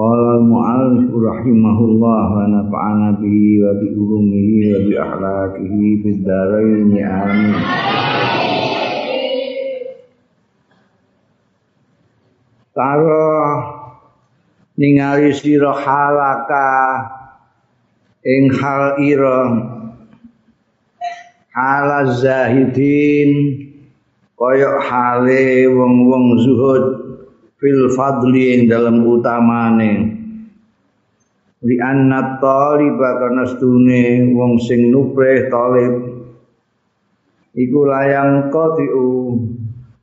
Qala al-mu'allif rahimahullah wa nafa'ana bihi wa bi ulumihi wa bi akhlaqihi fid dharain amin. Karo ningali sira halaka ing hal ira hal zahidin koyok hale wong-wong zuhud fil fadli ing dalam utamane. Li anna taliba kana stune wong sing nupreh talib. Iku layang qati'u.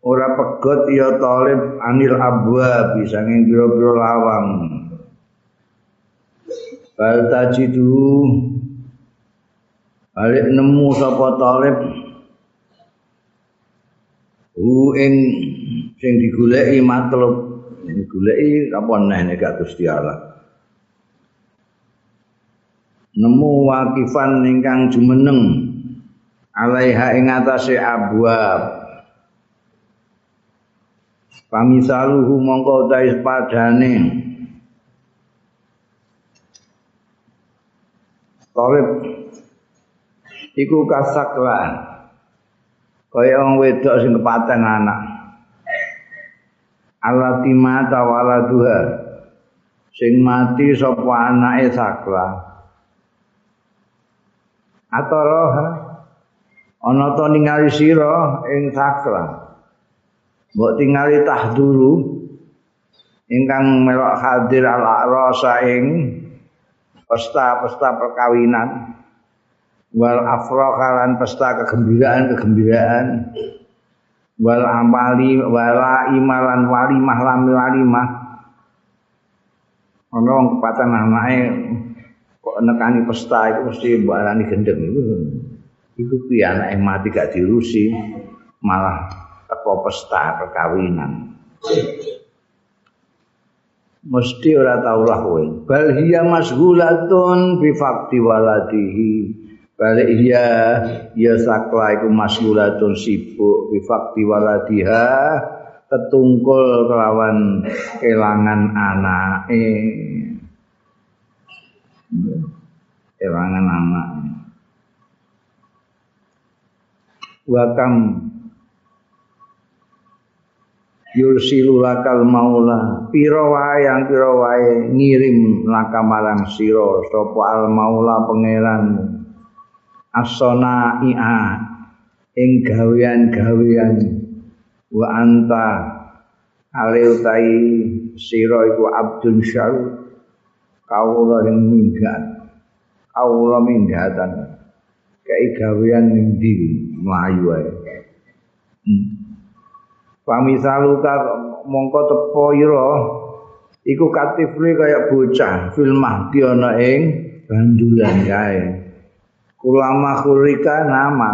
Ora pegot ya talib anil abwa bisa pira-pira lawang. Bal tajidu. Balik nemu sapa talib. U ing sing digoleki matlub digoleki apa neh nek gak Gusti Allah? Nemu wakifan ingkang jumeneng. Alaiha ing atase abwab. Pamisaluhu mongko utahe padane Torib iku kasaklah kaya wong wedok sing kepaten anak alati mata waladuha sing mati sapa anake sakla. Ataraha ana to ningali sira ing sakla. Mbok tingali tahduru. Ingkang melok hadir ala rasa ing pesta-pesta perkawinan. Wal afrakalan pesta kegembiraan-kegembiraan wal amali wala imalan walimah lamil walimah. Ana wong kepatan anake kok nekani pesta itu mesti mbarani gendeng itu itu piye anake mati gak diurusi malah teko pesta perkawinan. Mesti ora tau lah kowe. Bal hiya masghulatun bi fakti waladihi balik iya ya sakla iku masgulatun sibuk bifakti waladiha ketungkul kelawan kelangan anake. Kelangan anak wakam yursilu lakal maula. Pira wae yang pira wae ngirim lakamarang sira? Sapa al maula pangeranmu asona ia ing gawean-gawean. Wa anta ale utai sira iku abdun syar kawula ing minggat. Kawula minggatan. Kei gawean ning ndi? Mlayu ae. Hmm. pamisalu ka mongko tepo ira iku katifli kaya bocah film mahdi ana ing bandulan kae ulama khurika nama.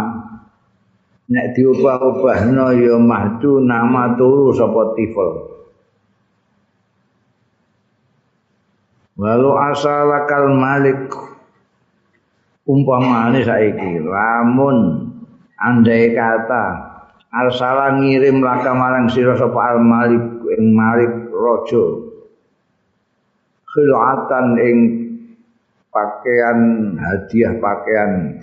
Nek diubah-ubahno ya mahdu nama turu sapa tifel. Walu asalakal malik. Umpamane saiki lamun andai kata arsala ngirim laka marang sira sapa al malik ing malik raja. Khilatan ing pakaian hadiah pakaian.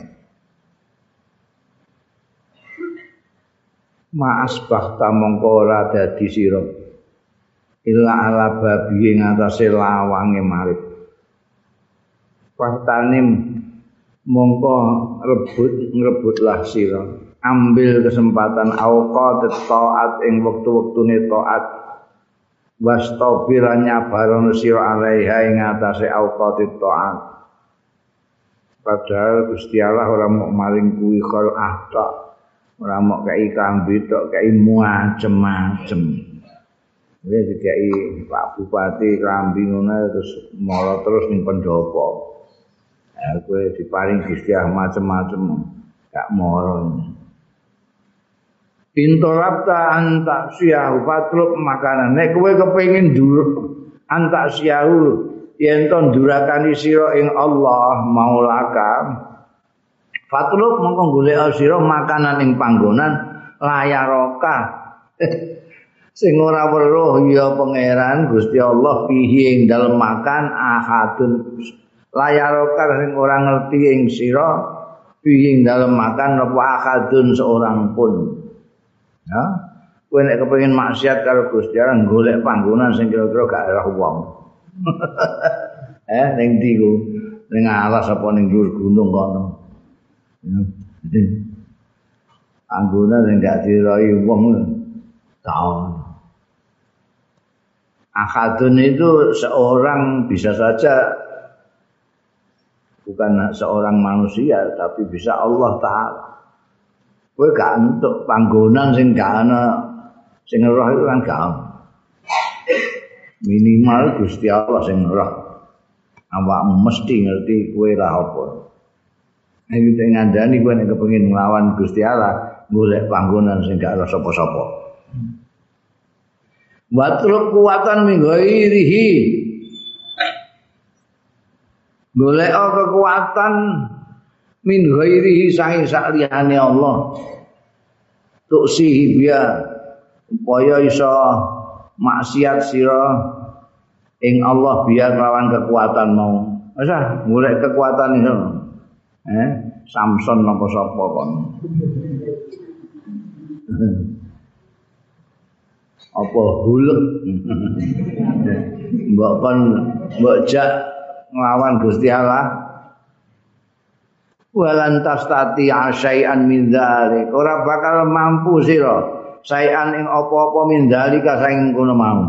Maas bahta mongko ora dadi sira illa ala babi ing atase lawange marit Fahtanim mongko rebut ngrebutlah sira. Ambil kesempatan auqat taat ing wektu-wektune taat. Wastabiranya baron sira alaiha ing atase auqat taat Padahal Gusti Allah ora mau maring kuwi kal ahta. Ora mau kei kambi tok kei macem-macem. Ini dikai Pak Bupati Krambi ngono terus mara terus ning pendopo. Ya kowe diparing Gusti macem-macem gak mara. Intolapta antak siyahu patruk makanan. Nek kowe kepengin dur antak siyahu yen to durakani sira ing Allah maulaka. Fatruk mongko golek sira makanan ing panggonan layaroka. sing ora weruh ya pangeran Gusti Allah fihi ing dalem makan ahadun layaroka sing ora ngerti ing sira fihi ing dalem makan apa ahadun seorang pun ya kowe nek kepengin maksiat karo Gusti Allah golek panggonan sing kira-kira gak ora wong eh ning ndi ku? Ning alas apa ning dhuwur gunung kono. Ya panggonan sing gak diroi wong tahu Akadun itu seorang bisa saja bukan seorang manusia tapi bisa Allah taala. Kowe gak entuk panggonan sing gak ana sing roh itu kan gak Minimal Gusti Allah sing roh. Awak mesti ngerti kowe lah apa. Nek kita ngandani kowe nek kepengin nglawan Gusti Allah, golek panggonan sing gak ana sapa-sapa. Watruk kuatan minggairihi Golek kekuatan min ghairihi sahi sakliyane Allah. Tuk sihi biya upaya iso maksiat sira ing Allah biar lawan kekuatan mau. Wis ah, golek kekuatan itu. Eh, Samson napa sapa kon. apa hulek mbok kon mbok jak nglawan Gusti Allah walan tastati asyai'an min dzalik ora bakal mampu sira sayan ing apa-apa min dzalika saing kono mau.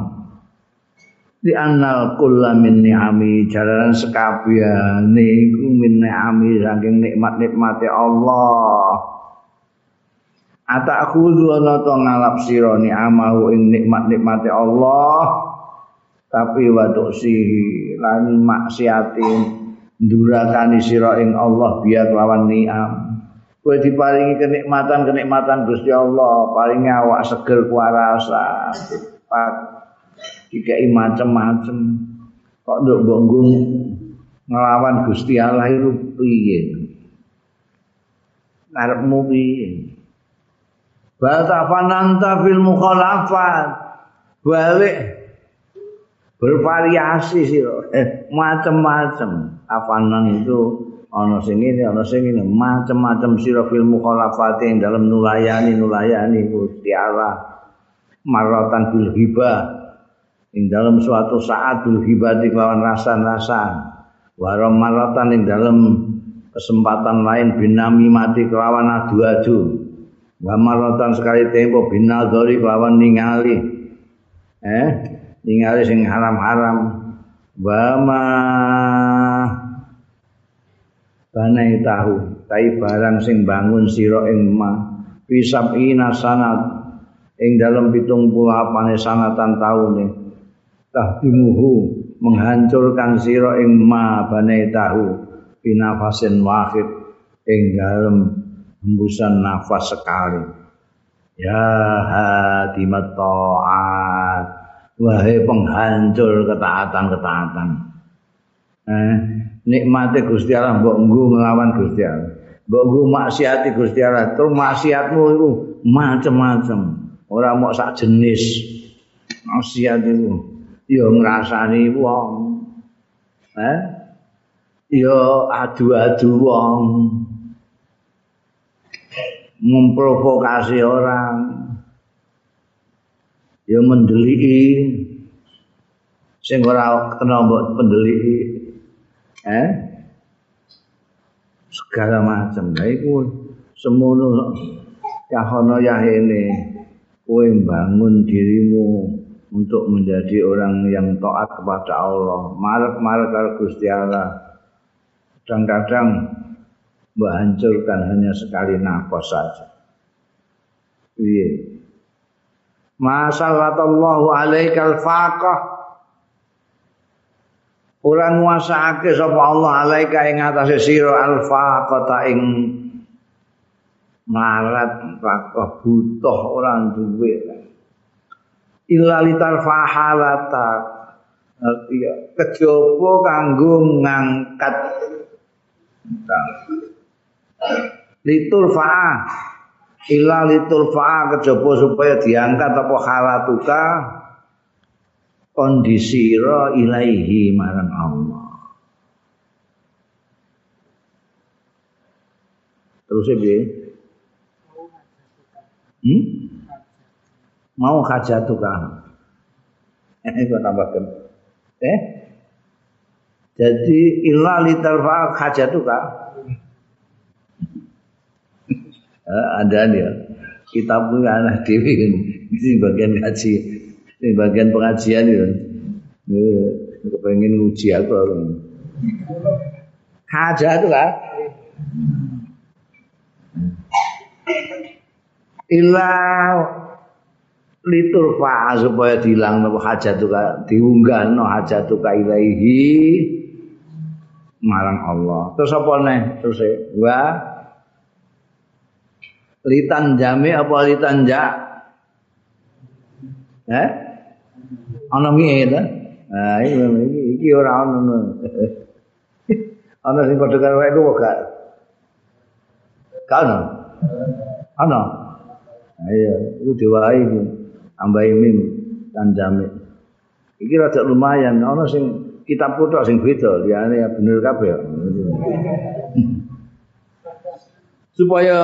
Di annal kulla min ni'ami jalanan sekabehane iku min ni'ami saking nikmat-nikmate Allah. Ata khudu ana to ngalap sira ni amahu ing nikmat-nikmate Allah tapi waduk si lan maksiati ndurakani sira ing Allah biar lawan niam kowe diparingi kenikmatan-kenikmatan Gusti Allah. Paringi awak seger kuarasa pak dikai macem-macem. Kok nduk mbok ngelawan Gusti Allah itu piye? Ngarepmu piye? Bahasa fananta fil mukhalafat. Balik. Bervariasi sih eh, macam-macam. Afanan itu ana sing ini, ana sing ini, macam-macam sira fil mukhalafat yang dalam nulayani nulayani Gusti Allah. Maratan bil hibah ing dalam suatu saat bil hibah lawan rasa-rasa. Warom maratan ing dalam kesempatan lain binami mati kelawan adu-adu. Wamaratan sekali tempo binadori lawan ningali. Eh, ningali sing haram-haram. Wama banai tahu, tai barang sing bangun sira ing ma pisab ina sanat ing dalam pitung puluh apane sanatan taune tahdimuhu menghancurkan sira ing ma banai tahu binafasin wahid ing dalam hembusan nafas sekali. Ya hadimat ta'at. Wahai penghancur ketaatan-ketaatan. Eh, nikmati Gusti Allah mbok nggo nglawan Gusti Allah. Mbok nggo maksiati Gusti Allah. Terus maksiatmu itu macam-macam. Ora mau sak jenis maksiat itu. Ya ngrasani wong. Eh? Ya adu-adu wong. memprovokasi orang ya mendeliki sing ora kena mbok pendeliki eh? Segala macam lha iku semono yahono yahene kowe bangun dirimu untuk menjadi orang yang taat kepada Allah. Marek-marek karo Gusti Allah. Kadang-kadang menghancurkan hanya sekali nafas saja. Iya. masallallahu alaikal faqah ora nguasake sapa Allah alaika ing atase sira alfa kota ing marat faqah butuh ora duwe. Illa litar fahalata arti ya kejaba kanggo ngangkat. Litur fa'a illa litur fa'a kejaba supaya diangkat apa halatuka kondisi ira ilaihi marang Allah. Terus ya Hmm? Mau hajatuka. Eh, kok tambahkan. Eh? Jadi illa litarfa hajatuka. Eh, ada dia. Kitab punya anak dewi ini bagian kaji ini bagian pengajian itu. Ini kepengen nguji aku. Haja itu kan. Ilah litur fa supaya dihilang nopo hajat tuka diunggah no hajat tuka ilaihi marang Allah. Terus apa nih? Terus wa litan jami apa litan ja? Eh? Ana miye ta ah iki iki ora ono ana sing padha karo aku gak kan ana ayo itu diwai tambah mim dan jamik iki rada lumayan ana sing kitab foto sing beda liyane bener kabeh supaya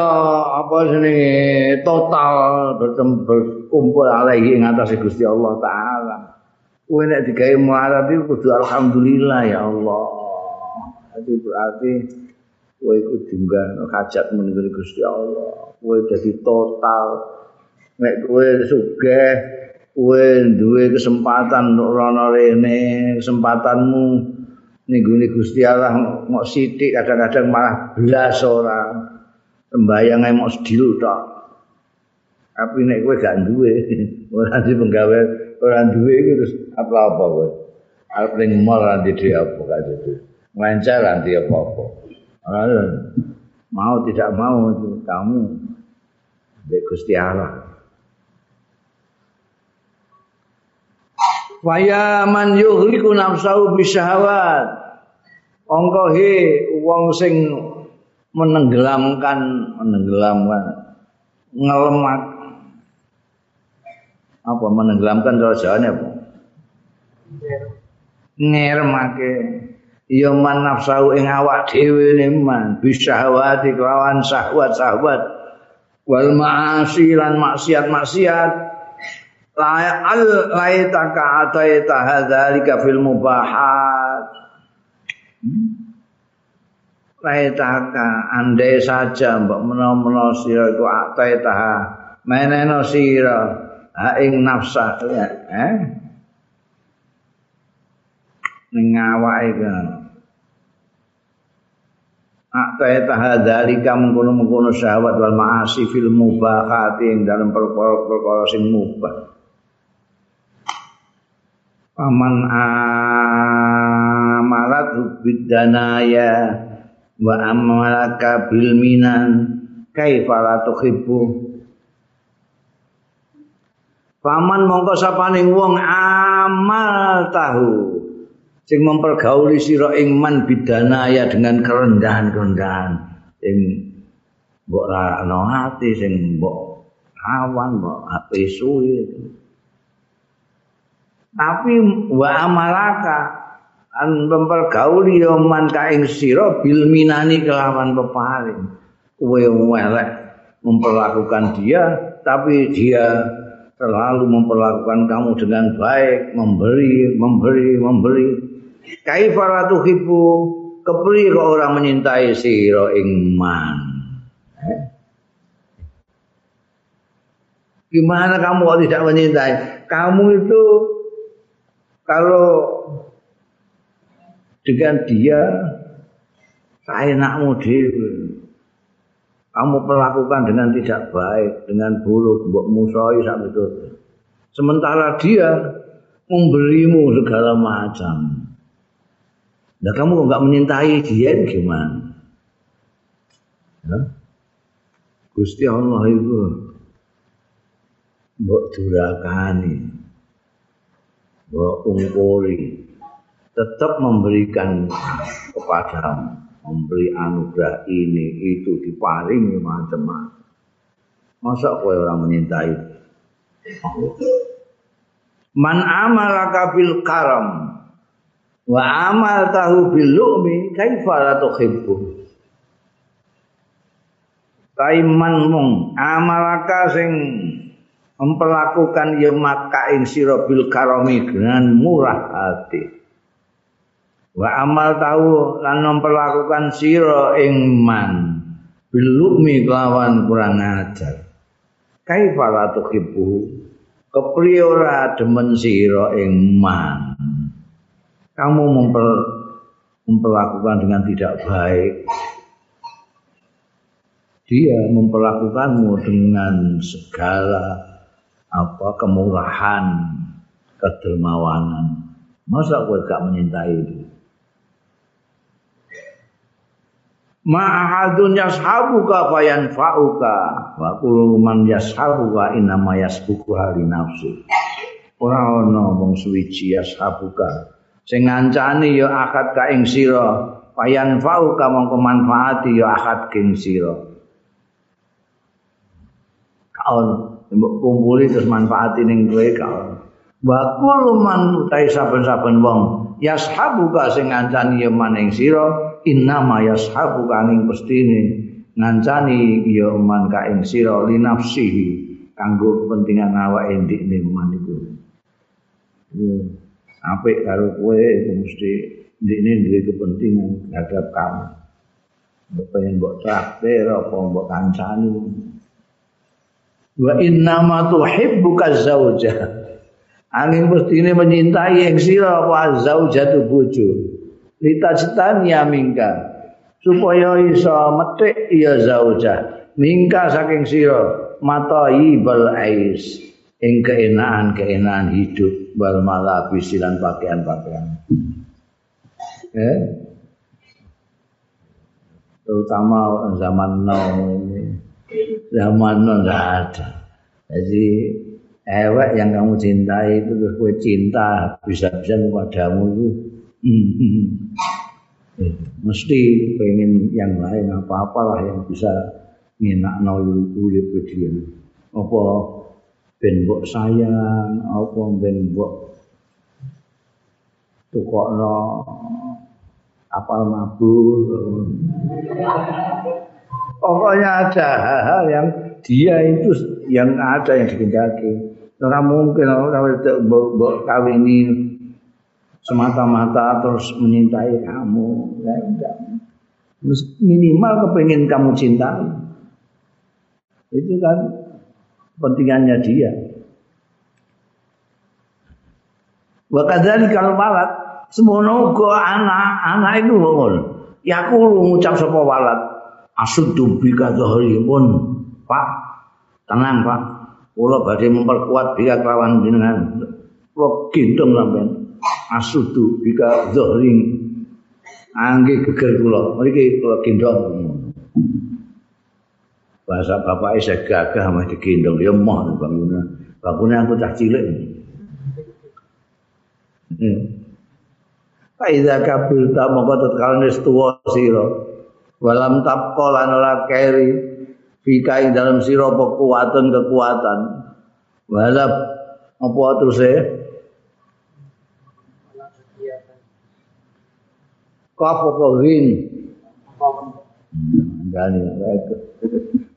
apa jenenge total berkumpul alaihi ing atas Gusti Allah taala Kowe nek digawe muarad iku kudu alhamdulillah ya Allah. Itu berarti kowe iku diunggah hajat menunggu Gusti Allah. Kowe dadi total. Nek kowe sugih, kowe duwe kesempatan untuk rono rene, kesempatanmu ning Gusti Allah mok sithik kadang-kadang malah belas orang. Sembayang mok sedil tok. Tapi nek kowe gak duwe, ora di penggawe ora duwe iki terus apa-apa kowe. Arep ning mall nanti dhewe apa gak itu. Melencer nanti apa-apa. mau tidak mau itu kamu Dek Gusti Allah. Waya man yuhliku nafsahu bisyahawat. Ongko he wong sing menenggelamkan menenggelamkan ngelemak apa menenggelamkan rajaane apa ngermake ya man nafsu ing awak dhewe man. Bisahwati kelawan syahwat-syahwat. Wal ma'asi lan maksiat-maksiat. La al laitaka ataita hadzalika fil mubahat. Laitaka andai saja mbok menawa-menawa sira iku ataita meneno sira ing nafsa eh ning awake Akta tahadzalika mengkono-mengkono syahwat wal ma'asi fil mubahati ing dalam perkara-perkara sing mubah. Paman amalat bidanaya wa amalaka bil minan kaifa la tuhibbu Paman mongko sapane wong amal tahu. Sing mempergauli sira ing man bidanaya dengan kerendahan-kerendahan. Sing mbok rano ati sing mbok awan mbok ape suwi. Tapi wa amalaka an mempergauli yo man ka ing sira bil minani kelawan peparing. Kowe elek memperlakukan dia tapi dia selalu memperlakukan kamu dengan baik, memberi, memberi, memberi. Kaifaratu hibu kepri kok orang menyintai siro ingman. Eh? Gimana kamu kok tidak menyintai? Kamu itu kalau dengan dia saya nakmu dewi kamu perlakukan dengan tidak baik, dengan buruk, mbok musoi sak itu. sementara dia memberimu segala macam. Nah kamu nggak menyintai dia gimana? Ya? Gusti Allah itu mbok durakani, mbok ungkuri, tetap memberikan kepadamu, memberi anugerah ini itu diparingi macam-macam. Masa kowe orang menyintai? Man amalaka bil karam wa amal tahu bil lu'mi kaifa la tuhibbu Kaiman mung amalaka sing memperlakukan ya maka ing bil karami dengan murah hati. Wa amal tahu lan memperlakukan sira ing man bil lu'mi kelawan kurang ajar. Kaifa la tuhibbu? Kepriye demen sira ing man kamu memper, memperlakukan dengan tidak baik. Dia memperlakukanmu dengan segala apa kemurahan kedermawanan. Masa kowe gak menyintai itu Ma'ahadun yashabuka fayanfa'uka wa kullu man yashabuka inama yasbuku hali nafsi. Ora ana wong suwiji yashabuka. Sing ngancani ya akad ka ing sira. Payan fau ka mongko manfaati ya akad king sira. Kaon kumpuli terus manfaati ning kowe kaon wa kullu man utai saben-saben wong yashabuka sing ngancani ya maning sira innama yashabuka ning pestine ngancani ya man ka ing sira li nafsihi kanggo kepentingan awake ndikne man iku apik karo kowe iku mesti ndekne duwe kepentingan terhadap kamu. Pengen mbok traktir apa mbok kancani. Wa inna ma tuhibbuka zauja. Angin mestine menyintai yang sira apa zaujatu bojo. Litajtani ya mingka. Supaya iso metik ya zauja. Mingka saking sira mata ibal ais. ing keenaan-keenaan hidup wal malabis lan pakaian-pakaian. Eh? Terutama zaman now ini. Zaman now enggak ada. Jadi ewek yang kamu cintai itu terus gue cinta bisa-bisa kepadamu itu mesti pengen yang lain apa-apalah yang bisa ngenak no urip dia. Apa ben mbok sayang apa ben mbok tukokno apal mabur. Pokoknya ada hal-hal yang dia itu yang ada yang dikendaki ora mungkin ora mbok kawini semata-mata terus menyintai kamu ya minimal kepengen kamu cintai itu kan kepentingannya dia. Wa kadzalika kalau walad semono uga anak, anak itu ngono. Ya aku ngucap sapa walad asuddu bika pun Pak, tenang Pak. Kula badhe memperkuat bika kelawan jenengan. Kula gendong sampean. Asuddu bika zahri. Angge geger kula. Mriki kula gendong. bahasa bapak saya gagah mah digendong ya mah bangunan bangunan aku cah cilik hmm. Faiza kabul ta moko tatkala wis tuwa sira walam tapqa lan ora keri fika ing dalam sira kekuatan walab apa terus e Kau rin. Gani, baik.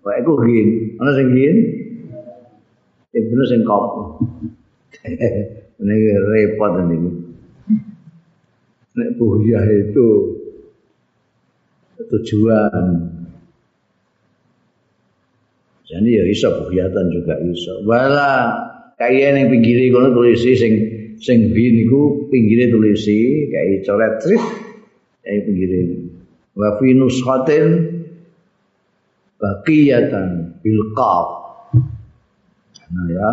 Kok iku gin, ana sing gin. Ibnu sing kop. Ini repot ini. Nek buya itu tujuan. Jadi ya iso buhyatan juga iso. Wala kaya yang pinggiri kono tulisi sing sing bin iku pinggire tulisi kayak coret trit kayak pinggire. Wa fi nuskhatin baqiyatan bil qaf. Nah ya.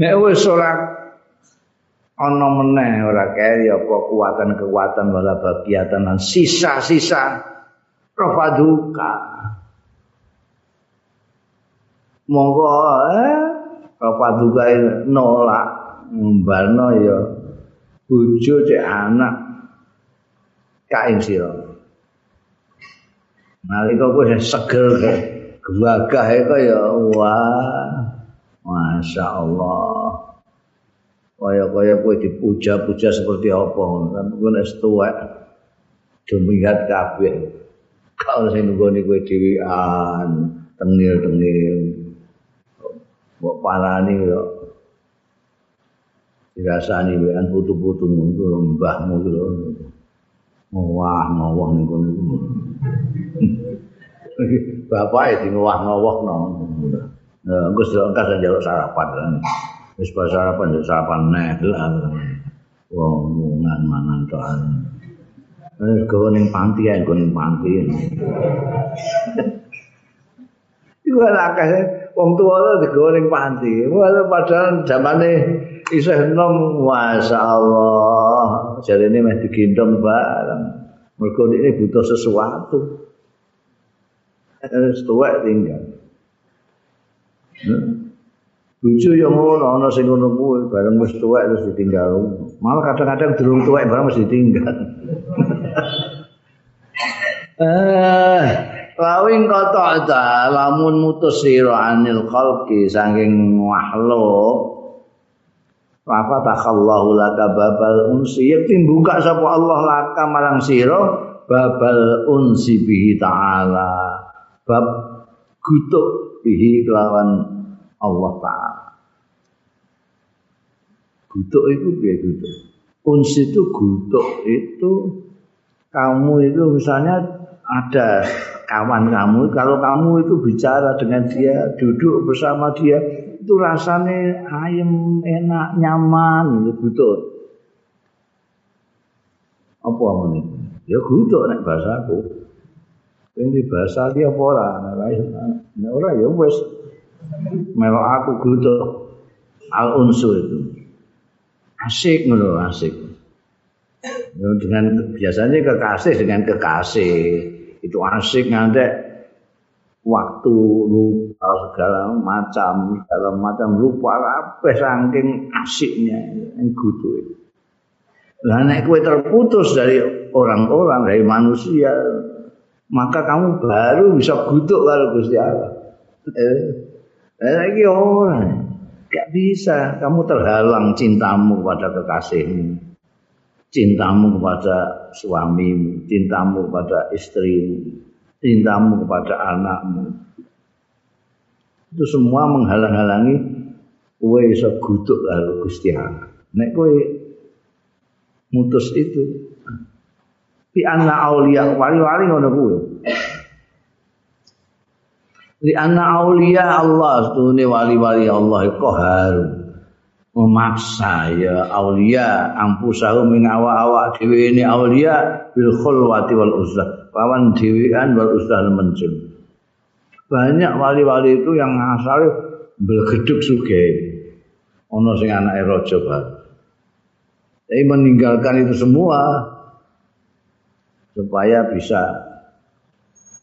nek wis ora ana meneh ora keri apa kekuatan-kekuatan wala bagiatan lan sisa-sisa rafaduka monggo eh rafaduka nolak mbalno ya bojo cek anak kain sira nalika kowe seger gagah kaya wah Masya Allah. Kaya-kaya kowe dipuja-puja seperti apa. Kan kowe wis tuwek. Dumihat kabeh. Kalau sing nunggoni kowe dhewean, tengil-tengil. Mbok parani yo. Dirasani wean putu-putumu iku mbahmu iku lho. Ngowah-ngowah ning kono iku. Bapak iki ngowah-ngowah nang. Nah, engko sedok engkas njaluk sarapan. Wis pas sarapan njaluk sarapan neh lah. Wong mungan mangan toan. Eh, gowo ning panti ae, gowo ning panti. Iku akeh wong tuwa lho digowo ning panti. Padahal zamane isih enom, masyaallah. Jarene meh digendong bareng. Mergo ini butuh sesuatu. Terus tuwek tinggal. Bojo yo ngono ana sing ngono kuwi bareng wis tuwek terus ditinggal. Malah kadang-kadang durung tuwek bareng mesti ditinggal. eh lawing kata ta lamun mutus sira anil khalqi saking makhluk Rafa takallahu laka babal unsi Yakti buka sapa Allah laka marang sira babal unsi bihi ta'ala bab gutuk bihi kelawan Allah Ta'ala. Gutuk itu biar gutuk. Uns itu gutuk itu kamu itu misalnya ada kawan kamu, kalau kamu itu bicara dengan dia, duduk bersama dia, itu rasanya ayam, enak, nyaman, itu gutuk. Apa ini? Ya gutuk nek bahasaku. Ini bahasa dia apa orang? Nah, orang ya wes melok aku gudo al unsu itu asik ngono asik dengan biasanya kekasih dengan kekasih itu asik ngantek waktu lupa segala macam segala macam lupa apa saking asiknya itu lah nek kowe terputus dari orang-orang dari manusia maka kamu baru bisa guduk kalau Gusti Allah eh, Eh, lagi orang. Gak bisa. Kamu terhalang cintamu kepada kekasihmu. Cintamu kepada suamimu. Cintamu kepada istrimu. Cintamu kepada anakmu. Itu semua menghalang-halangi kowe iso guduk karo Gusti Allah. Nek kowe mutus itu Di anak aulia wali-wali ngono kuwi. Di anak aulia Allah setune wali-wali Allah kohar memaksa ya aulia ampusahu min awak-awak dhewe ini aulia bil khulwati wal uzlah lawan dhewean wal uzlah mencem banyak wali-wali itu yang asal belgeduk suge ono sing anake raja tapi meninggalkan itu semua supaya bisa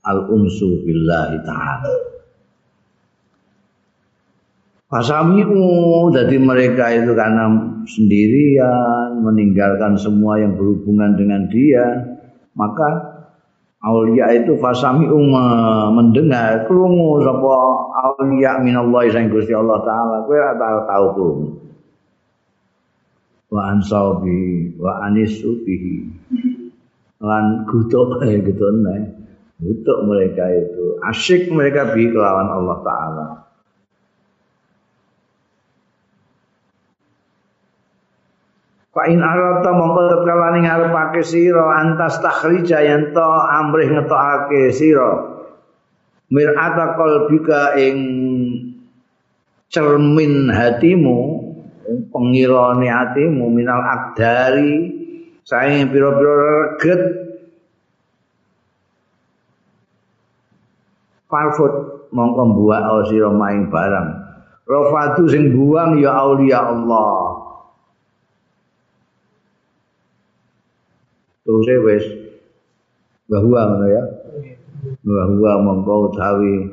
al-unsu billahi ta'ala. Fasami'u jadi mereka itu karena sendirian meninggalkan semua yang berhubungan dengan dia maka aulia itu fasami'u mendengar. Krungu sapa aulia minallah sing Gusti Allah taala. Kowe ora tau tau krungu. Wa ansaubi wa anisubihi lan gutuk gitu nek. Untuk mereka itu. Asyik mereka bi kelawan Allah Taala. Fa in arata mongko tetkalane ngarepake sira antas takhrija yen to amrih ngetokake sira mir'ata qalbika ing cermin hatimu pengirane hatimu minal akdari sae pira-pira reget Farfut mongko mbuak sira maing barang Rafadu sing buang ya aulia Allah. Terus wis bahwa ngono ya. Bahwa mongko utawi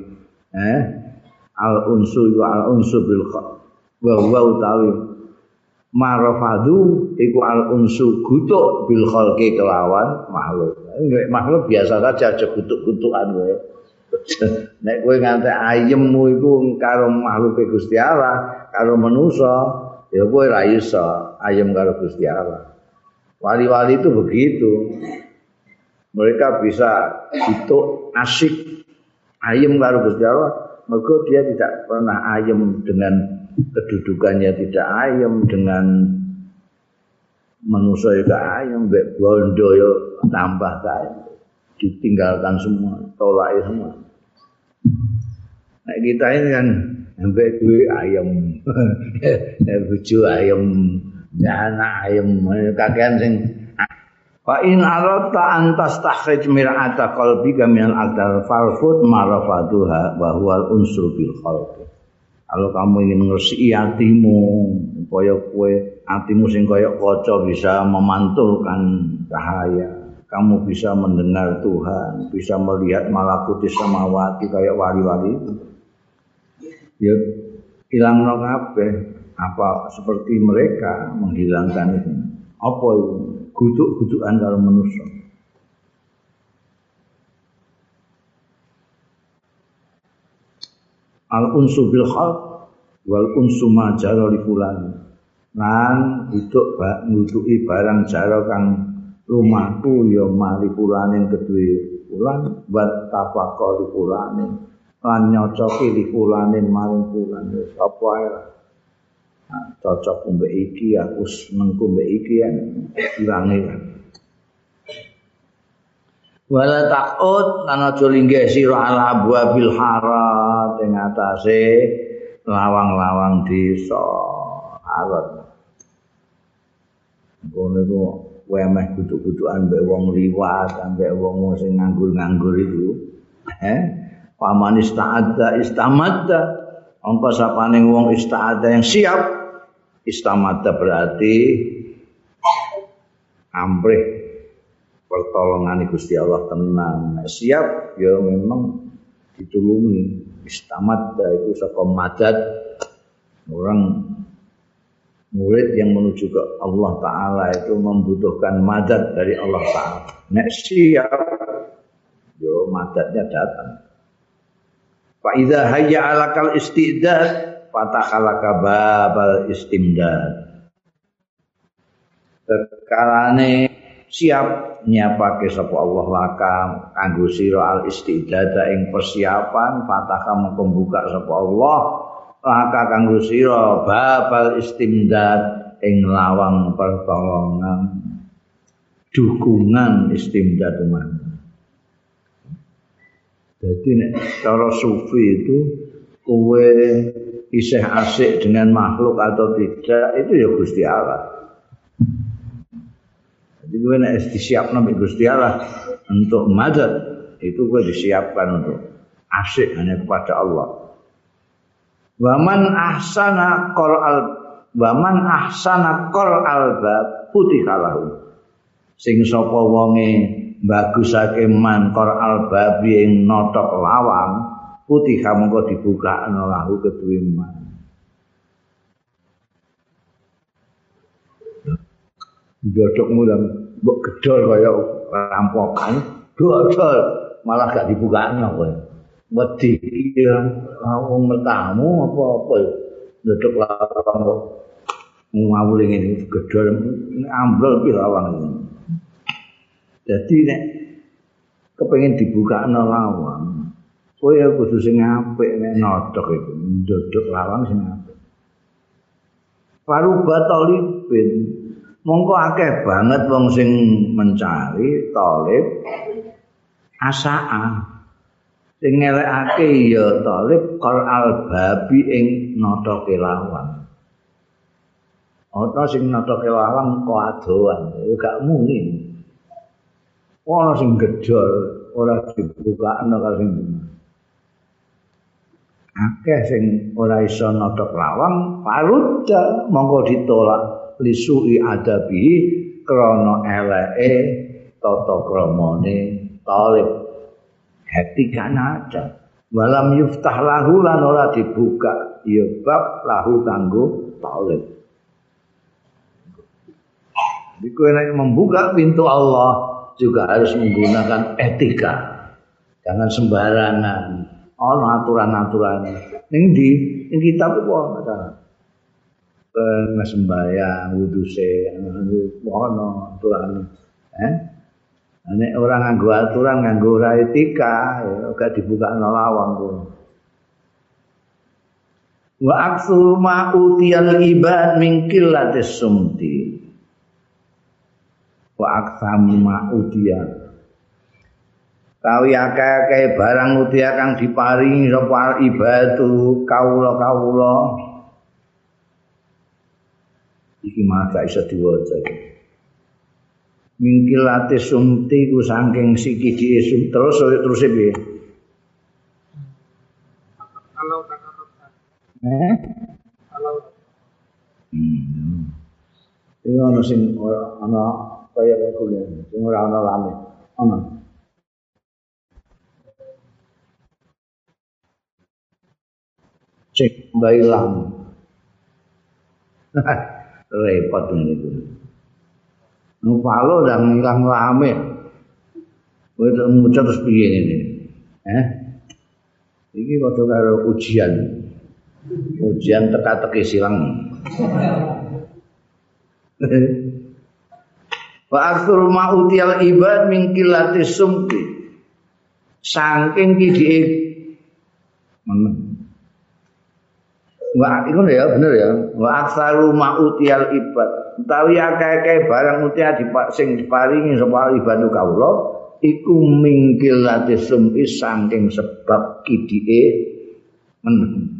eh al unsu wa al unsu bil bahwa utawi marafadu iku al unsu gutuk bil khalqi kelawan makhluk. Makhluk biasa saja aja gutuk-gutukan wae. Nek kowe nganti ayemmu iku karo makhluk Gusti Allah, karo manusa, ya kowe ra iso ayem karo Gusti Allah. Wali-wali itu begitu. Mereka bisa itu asik ayem karo Gusti Allah, dia tidak pernah ayem dengan kedudukannya tidak ayem dengan manusia juga ayem, mbek bondo yo tambah kaya ditinggalkan semua, tolak semua. Nah, kita ini kan sampai duwe ayam, buju ayam, anak ayam, kakean sing Fa in arata an tastakhrij mir'ata qalbika min al-aqdar farfut marafaduha wa huwa unsur bil khalq. Kalau kamu ingin ngresi hatimu, kaya kowe hatimu sing kaya kaca bisa memantulkan cahaya kamu bisa mendengar Tuhan, bisa melihat malakuti samawati kayak wali-wali itu. Ya, hilang no apa seperti mereka menghilangkan itu. Apa itu? Guduk-gudukan kalau manusia. Al unsu bil khalq wal unsu ma jara li fulan. Lan itu ngutuki barang jara kang rumahku ya mari pulaning kedue pulan buat tafakol di pulaning lan nyocoki di pulaning maring pulan apa ae nah, cocok mbek iki aku seneng mbek iki ya. Ilange kan wala takut lan aja linggih sira ala abwabil harat ing atase lawang-lawang desa. Harat ngono wemeh kutuk-kutukan mbek wong liwat ambek wong sing nganggur-nganggur itu eh paman ista'adda istamadda angka sapane wong ista'adda yang siap istamadda berarti ambrih pertolongan Gusti Allah tenang siap ya memang ditulungi istamadda itu saka madad orang murid yang menuju ke Allah Ta'ala itu membutuhkan madad dari Allah Ta'ala. Nek siap, yo madadnya datang. Fa'idha hayya alakal istidad, fatakhalaka babal istimdad. Sekarane siap nyapake sapa Allah laka kanggo sira al istidada ing persiapan fataka mengko sapa Allah laka kanggo sira babal istimdad ing lawang pertolongan dukungan istimdad man jadi nek cara sufi itu kowe isih asik dengan makhluk atau tidak itu ya Gusti Allah jadi kowe nek disiapno Gusti Allah untuk madad itu kowe disiapkan untuk asik hanya kepada Allah Waman ahsana qol al waman ahsana qol al bab putih kalahu. Sing sapa wonge bagusake man qol al babi ing notok lawang putih kamangka dibuka ana lahu keduwe man. Jodok mulang mbok gedol kaya rampokan, dodol malah gak dibukanya kowe. wedi ya wong mertamu apa-apa ndedek lawang ngawuling ini gedor ambrol pi lawang ini jadi nek kepengin dibuka ana lawang kowe kudu sing apik nek nodok iku ndedek lawang sing apik. Paruba talibin mongko akeh banget wong sing mencari talib asaa sing ngelekake ya talib qal al ing nata kelawan ana sing nata kelawan kok adoan? Ya gak mungkin ana sing gedor ora dibuka ana karo sing akeh sing ora iso nodok lawang parudha monggo ditolak lisui adabi krana eleke tata kramane talib. Etika nada walam yuftah lahu lan ora dibuka ya bab lahu kanggo talib. Jadi nek membuka pintu Allah juga harus menggunakan etika. Jangan sembarangan. Ono aturan-aturan. Ning di ning kitab iku ono Eh sembayang, wudu se, ono aturan. Eh? Nek orang nganggo aturan, nganggo ora etika, ya dibuka lawang kuwi. Wa aktsur ma utiyal ibad min qillatis sumti. Wa aktsam ma utiyal Tawi akeh-akeh barang utia kang diparingi sapa ibadu kawula-kawula. Iki malah gak iso diwaca. Mingkilate sumti ku saking sikiji sum terus terus piye? Kalau Eh? Kalau Hmm. Ini ana sing ana kaya kuliah, sing ora ana lame. Ana. cek bailang repot ini itu. Nupalo dan ngilang Kita ngucap terus piye ini? Eh? Ini waktu karo ujian. Ujian teka-teki silang Wa akhir ma'utiyal ibad min kilati sumki saking kidike Wa iku ya bener ya. Wa aktsaru ma'utiyal ibad. Utawi akeh-akeh barang utia dipak sing diparingi sapa ibadu kawula iku mingkil lati sumi saking sebab kidike men.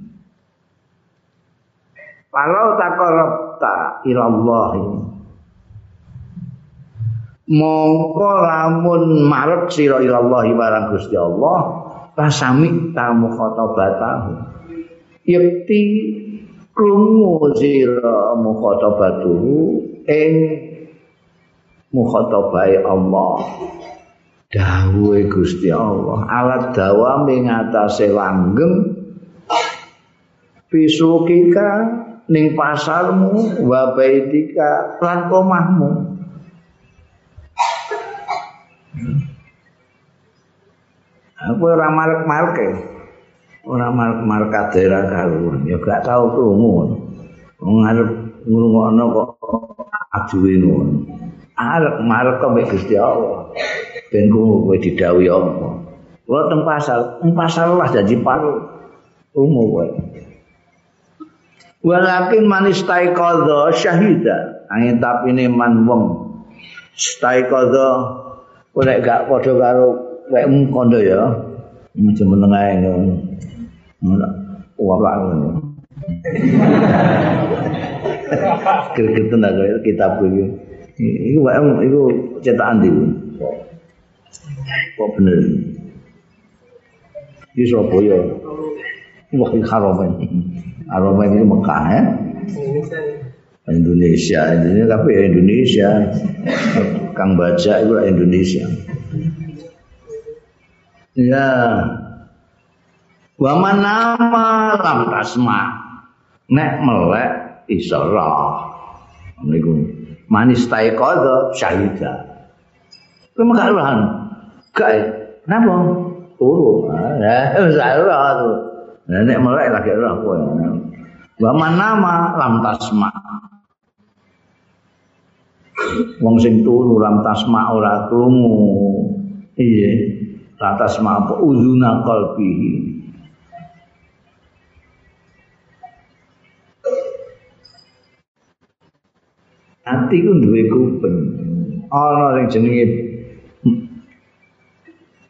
Walau takarabta ilallah Mongko lamun marep sira ilallah barang Gusti Allah pasami tamu khotabatahu yakti krungu sira mukhatabatu ing mukhatabai Allah. Dawuhe Gusti Allah alat dawame ngatasé langgeng pisukika ning pasarmu wa baitika lan omahmu Aku ora marek-marek ora markat daerah karuan. Ya gak tau krungu wong arep ngrungokno kok aduwe ngono arep marek kok mek Gusti Allah. Ben kowe didhawuhi apa? Kula teng pasar teng pasar lah janji paru. Umum kowe. Walakin manis taikadha syahida. Angin tapi ne man wong. Taikadha kowe gak padha karo wek kondo ya macam menengah Wala ngono. Gregetan aku kitab iki. Iku wae iku cetakan ndi. Kok bener. Di Surabaya. Wah, Haromen. Haromen itu Mekah ya. Indonesia. Indonesia tapi ya Indonesia. Kang baca itu Indonesia. Ya, wa manama lam tasma. Nek melek iso roh. Niku manis tai qadha syahida. Kuwi mek rohan gak napa? Turu. Ya wis roh nek melek lagi roh kowe. Wa manama lam tasma wong sing turu lam tasma ora krungu iya lantas apa uzuna qalbihi Hati ku duwe kuping. Ana sing jenenge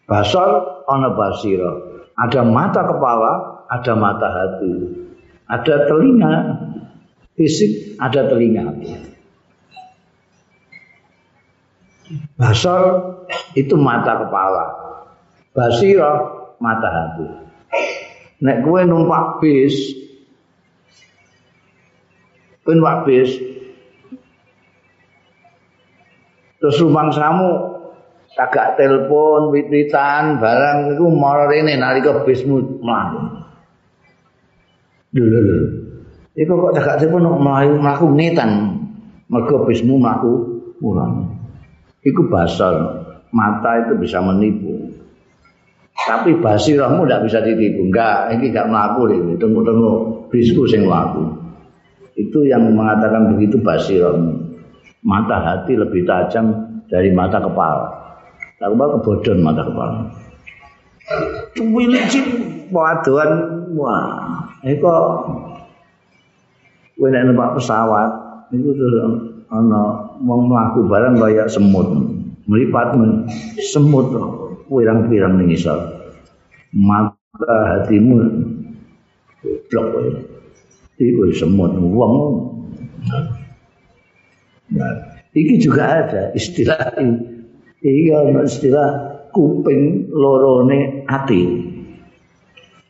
basar, ana basira. Ada mata kepala, ada mata hati. Ada telinga fisik, ada telinga hati. Basar itu mata kepala. Basira mata hati. nek kowe numpak bis kowe numpak bis terus rumangsamu kagak telepon wit-witan barang iku mara rene nalika bismu mlaku lho lho iku kok kagak telepon mlayu mlaku ngetan mergo bismu mlaku pulang iku basal mata itu bisa menipu. Tapi basirahmu tidak bisa ditipu. Enggak ini enggak melaku ini. Tunggu-tunggu bisku sing melaku itu yang mengatakan begitu basirahmu mata hati lebih tajam dari mata kepala. Tak kepala kebodon mata kepala. Wilicin waduan wah. Eko kowe nek numpak pesawat itu terus ana wong mlaku barang kaya semut. Melipat semut pirang-pirang ning isor. Mata hatimu blok kowe. Iku semut wong. Nah, iki juga ada istilah ini. Iya istilah kuping lorone ati.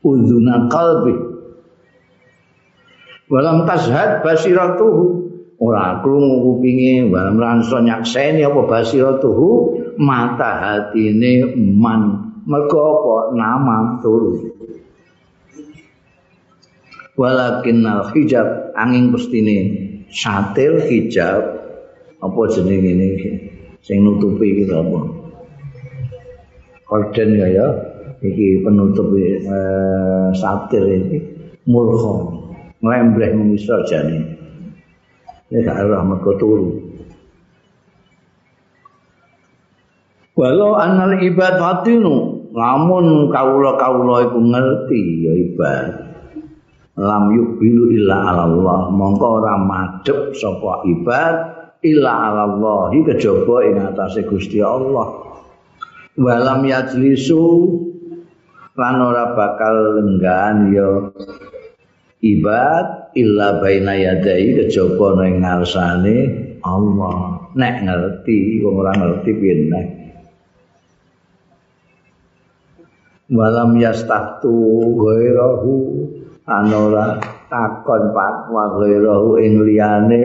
Udhuna kalbi. Walam tashad basiratuhu. Ora krungu kupinge, walam ransa nyakseni apa basiratuhu mata hatine man. Mergo apa? Nama turu. Walakin al hijab angin pestine satil hijab apa jeneng ini? Sing nutupi iki apa? Korden ya ya. Iki penutup eh, satir iki murha ngembleh mengisor jane nek arah mergo turu. Walau anal ibad fatinu lamun kawula-kawula iku ngerti ya ibad lam yubilu illa Allah mongko ora madhep sapa ibad illa Allah kejaba ing atase Gusti Allah. Walam yajlisu lan ora bakal lenggan ya ibad illa baina yadai kejaba ning ngarsane Allah. Nek ngerti wong ora ngerti piye nek. Walam yastaftu ghairahu anora takon fatwa ghairahu ing liyane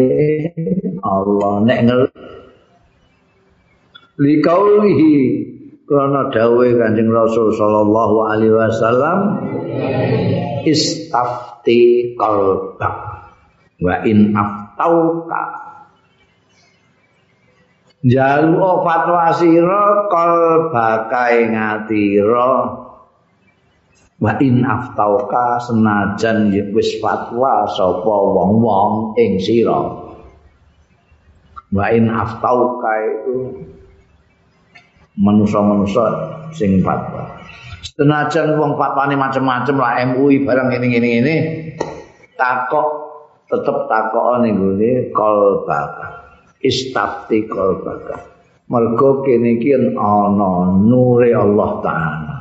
Allah. Nek ngel likaulihi krana dawuhe Kanjeng Rasul sallallahu alaihi wasallam istafti qalbak wa in aftauka. Jalu fatwa sira qalbaka ing atira wa in aftauka senajan wis fatwa sapa wong-wong ing sira. Wa in aftauka itu manusa-manusa sing fatwa. Senajan wong fatwane macam-macam lah MUI barang ini ini ini takok tetep takok ning gone kalbaka istafti kalbaka mergo kene iki ana nure Allah taala.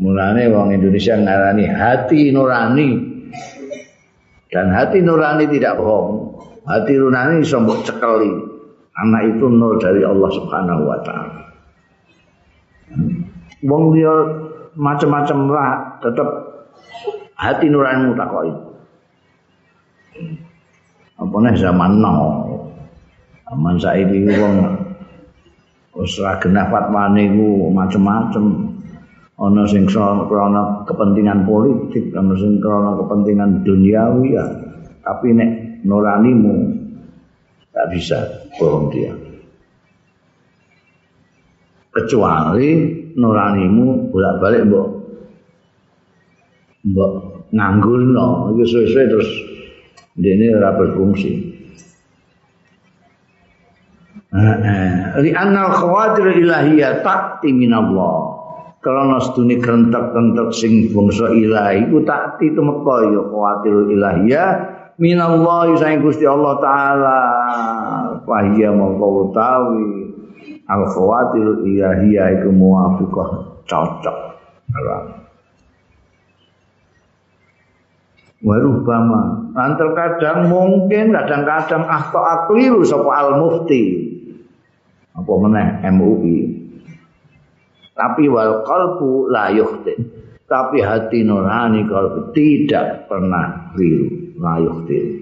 Mulane wong Indonesia ngarani hati nurani. Dan hati nurani tidak bohong. Hati nurani iso cekeli anak itu nur dari Allah Subhanahu wa taala. Wong dia macam-macam lah tetap hati nuranimu takoki apa nih zaman now? Zaman saiki wong wis ra genah fatwane iku macam-macam ana sing krana kepentingan politik ana sing krana kepentingan duniawi ya. Tapi nek nuranimu tak bisa bohong dia. Kecuali nuranimu bolak-balik mbok mbok nganggulno iku suwe-suwe terus dene ora berfungsi. Li annal khawatir ilahiyah ta'ti minallah. Karena sedune kentek-kentek sing bangsa ilahi ku ta'ti tumeka ya khawatir ilahiyah minallah sang Gusti Allah taala fahiya mongko utawi al khawatir ilahiyah iku muwafiqah cocok. Warubama Antar kadang mungkin kadang-kadang ahto akliru sapa al mufti apa meneh MUI tapi wal qalbu la yukhti. Tapi hati nurani kalau tidak pernah keliru layuh diri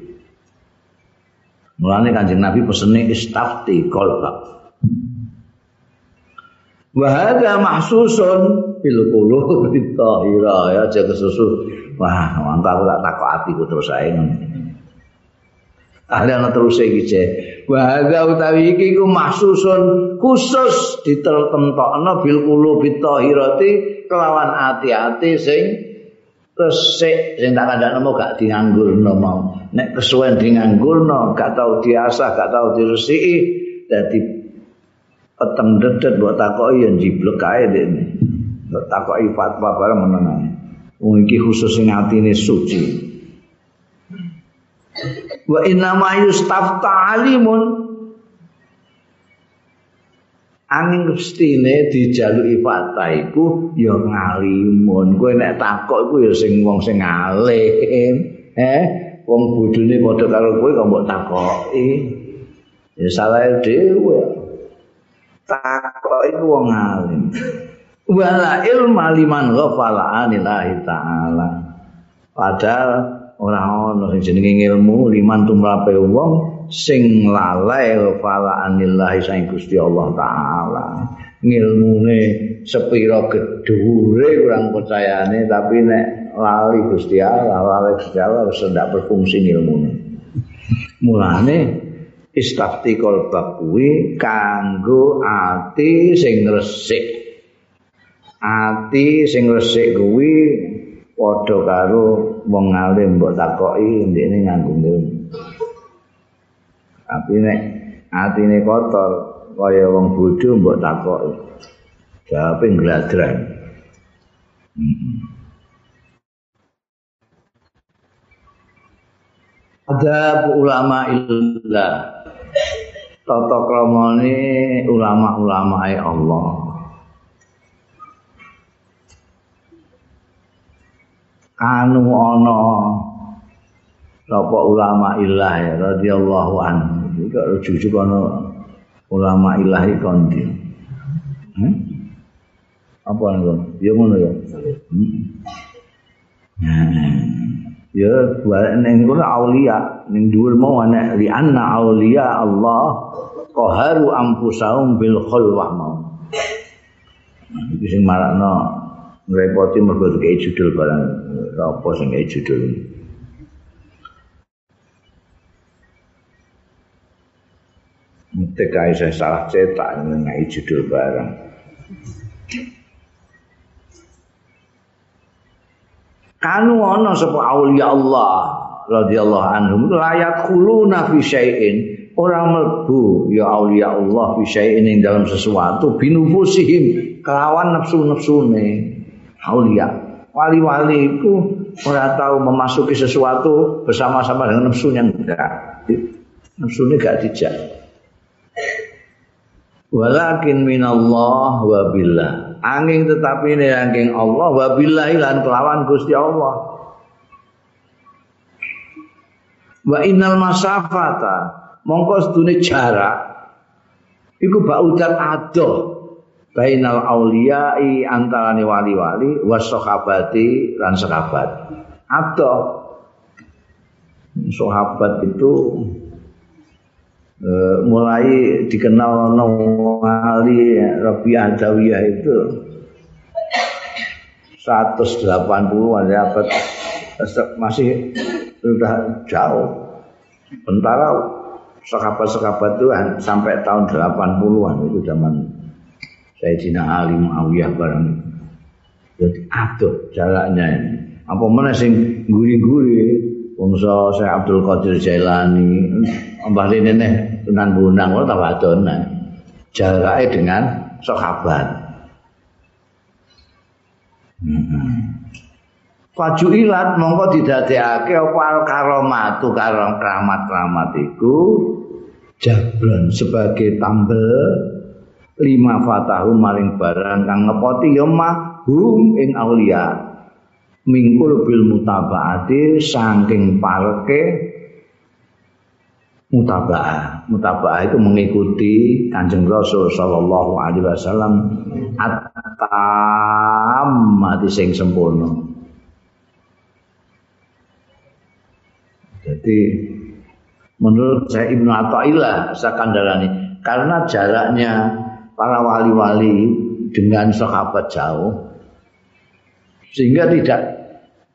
mulanya kanjeng Nabi pesennya istafti kolbak Wahada mahsusun bil qulub tahira ya aja kesusu. Wah, mantap aku tak takok atiku terus ae. Ahli ana terus iki ce. Wahada utawi iki ku mahsusun khusus ditertentokno bil qulub tahirati kelawan ati-ati sing resik sing tak kandhane gak dianggurno mau. Nek kesuwen dianggurno gak tau diasah, gak tau diresiki dadi peteng dedet buat takoki yang jiblek kae dene. Mbok takoki fatwa bareng menengan. Wong iki khusus sing atine suci. Wa inna ma yustafta alimun angin kestine dijaluki fatwa iku ya ngalimun. Kowe nek takok iku ya sing wong sing alim. Eh, wong bodhone padha karo kowe kok mbok takoki. Ya salah dhewe. takok iku wong alim wala ilma liman ghafala anillahi taala padahal ora ono sing jenenge ilmu liman tumrape wong sing lalai ghafala anillahi sang Gusti Allah taala. Ngilmune sepira gedhure kurang percayane tapi nek lali Gusti Allah lali Gusti Allah wis ndak berfungsi ilmune mulane istafti kolbak kuwi kanggo ati sing resik. Ati sing resik kuwi padha karo wong alim mbok takoki ndekne nganggo ilmu tapi nek atine kotor kaya wong bodho mbok takoki jawabe ngladran Ada ulama illah tata kramane ulama-ulama Allah. Anu ana sapa ulama ilah ya radhiyallahu anhu. Iki kok jujuk ana ulama ilahi kondi. Hmm? Apa ngono? Ya ngono ya. Hmm. Ya balik ning kono aulia ning dhuwur mau ana li anna aulia Allah qaharu ampusaum bil khulwah mau iki sing marakno ngrepoti mergo kaya judul barang apa sing kaya judul Kaya saya salah cetak ngai judul barang. kanu ana sapa aulia Allah radhiyallahu anhum layat khuluna fi syai'in. Orang mlebu ya aulia Allah fi syai'in ing dalam sesuatu binufusihim kelawan nafsu-nafsune aulia wali-wali itu ora tahu memasuki sesuatu bersama-sama dengan nafsunya enggak. Nafsunya enggak dijak walakin minallah wa billah. Angin tetapi ini angin Allah wa billahi lan kelawan Gusti Allah. Wa innal masafata mongko sedune jarak iku baudan adoh bainal auliyai antarane wali-wali was sahabati lan sahabat. Adoh. Sahabat itu Uh, mulai dikenal wali Rabi'ah Dawiyah itu. 180-an ya masih sudah jauh. Bentara sekabat-sekabat itu sampai tahun 80-an itu zaman Sayyidina Ali Muawiyah barang jadi aduh jaraknya ini. Apa mana sing guri-guri? Wongso saya Abdul Qadir Jailani Mbah Lini Tunan Bunang Kalau tak wadon Jaraknya dengan sahabat. Faju ilat mongko didadekake apa al karomatu karom keramat keramat iku. Jabron sebagai tambel lima fatahu maring barang kang ngepoti ya mahum ing aulia. Mingkul bil mutabaati saking parke mutaba'ah. Mutaba'ah itu mengikuti Kanjeng Rasul sallallahu alaihi wasallam atam mati sing sempurna. Jadi menurut saya Ibnu Athaillah Sakandalani karena jaraknya para wali-wali dengan sahabat jauh sehingga tidak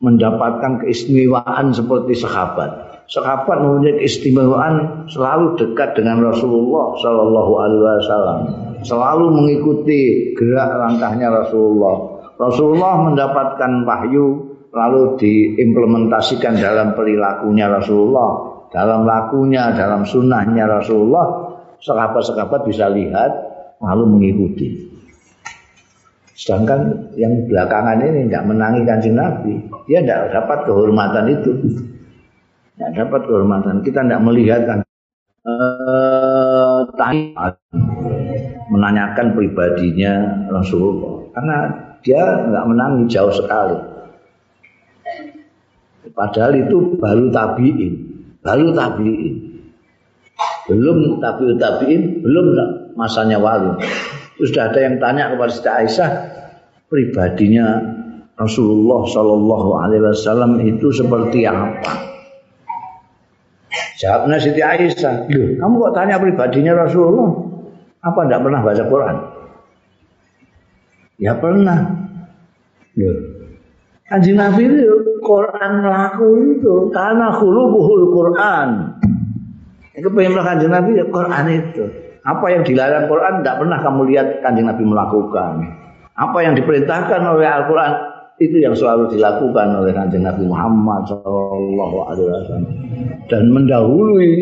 mendapatkan keistimewaan seperti sahabat sahabat mempunyai keistimewaan selalu dekat dengan Rasulullah Shallallahu Alaihi Wasallam, selalu mengikuti gerak langkahnya Rasulullah. Rasulullah mendapatkan wahyu lalu diimplementasikan dalam perilakunya Rasulullah, dalam lakunya, dalam sunnahnya Rasulullah. Sahabat-sahabat bisa lihat lalu mengikuti. Sedangkan yang belakangan ini tidak menangi kanjeng Nabi, dia tidak dapat kehormatan itu tidak dapat kehormatan. Kita tidak melihat kan uh, menanyakan pribadinya Rasulullah karena dia nggak menangi jauh sekali. Padahal itu baru tabiin, baru tabiin, belum tabiut tabiin, belum masanya wali. Sudah ada yang tanya kepada Siti Aisyah pribadinya Rasulullah Shallallahu Alaihi Wasallam itu seperti apa? Jawabnya Siti Aisyah, Loh, kamu kok tanya pribadinya Rasulullah? Apa tidak pernah baca Quran? Ya pernah. Loh. Kanjeng Nabi itu Quran laku itu karena khuluquhul Quran. Itu pengen kanjeng Nabi ya Quran itu. Apa yang dilarang Quran tidak pernah kamu lihat kanjeng Nabi melakukan. Apa yang diperintahkan oleh Al-Quran itu yang selalu dilakukan oleh kanjeng Nabi Muhammad Shallallahu Alaihi Wasallam. Dan mendahului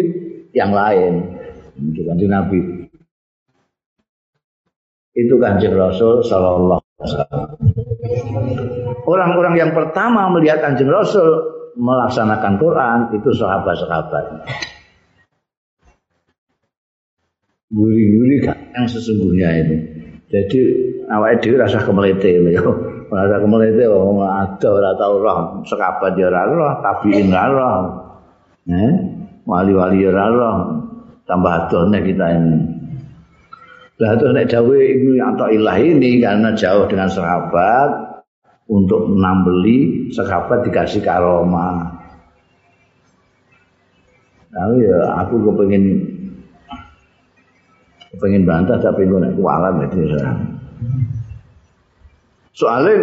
yang lain itu kanjeng Nabi. Itu kanjeng Rasul Shallallahu Alaihi Wasallam. Orang-orang yang pertama melihat kanjeng Rasul melaksanakan Quran itu sahabat-sahabat. Gurih-gurih yang sesungguhnya itu. Jadi awalnya dia rasa kemelete ya Ora kemelete wong ada ora tau roh, sekabat ya ora roh, tabiin roh. Eh, wali-wali ya roh. Tambah adone kita ini. Lah terus nek dawuh Ibnu Athaillah ini karena jauh dengan sahabat untuk menambeli sahabat dikasih karoma. Lalu ya aku kepengen kepengen bantah tapi gue nek kualat itu Soalnya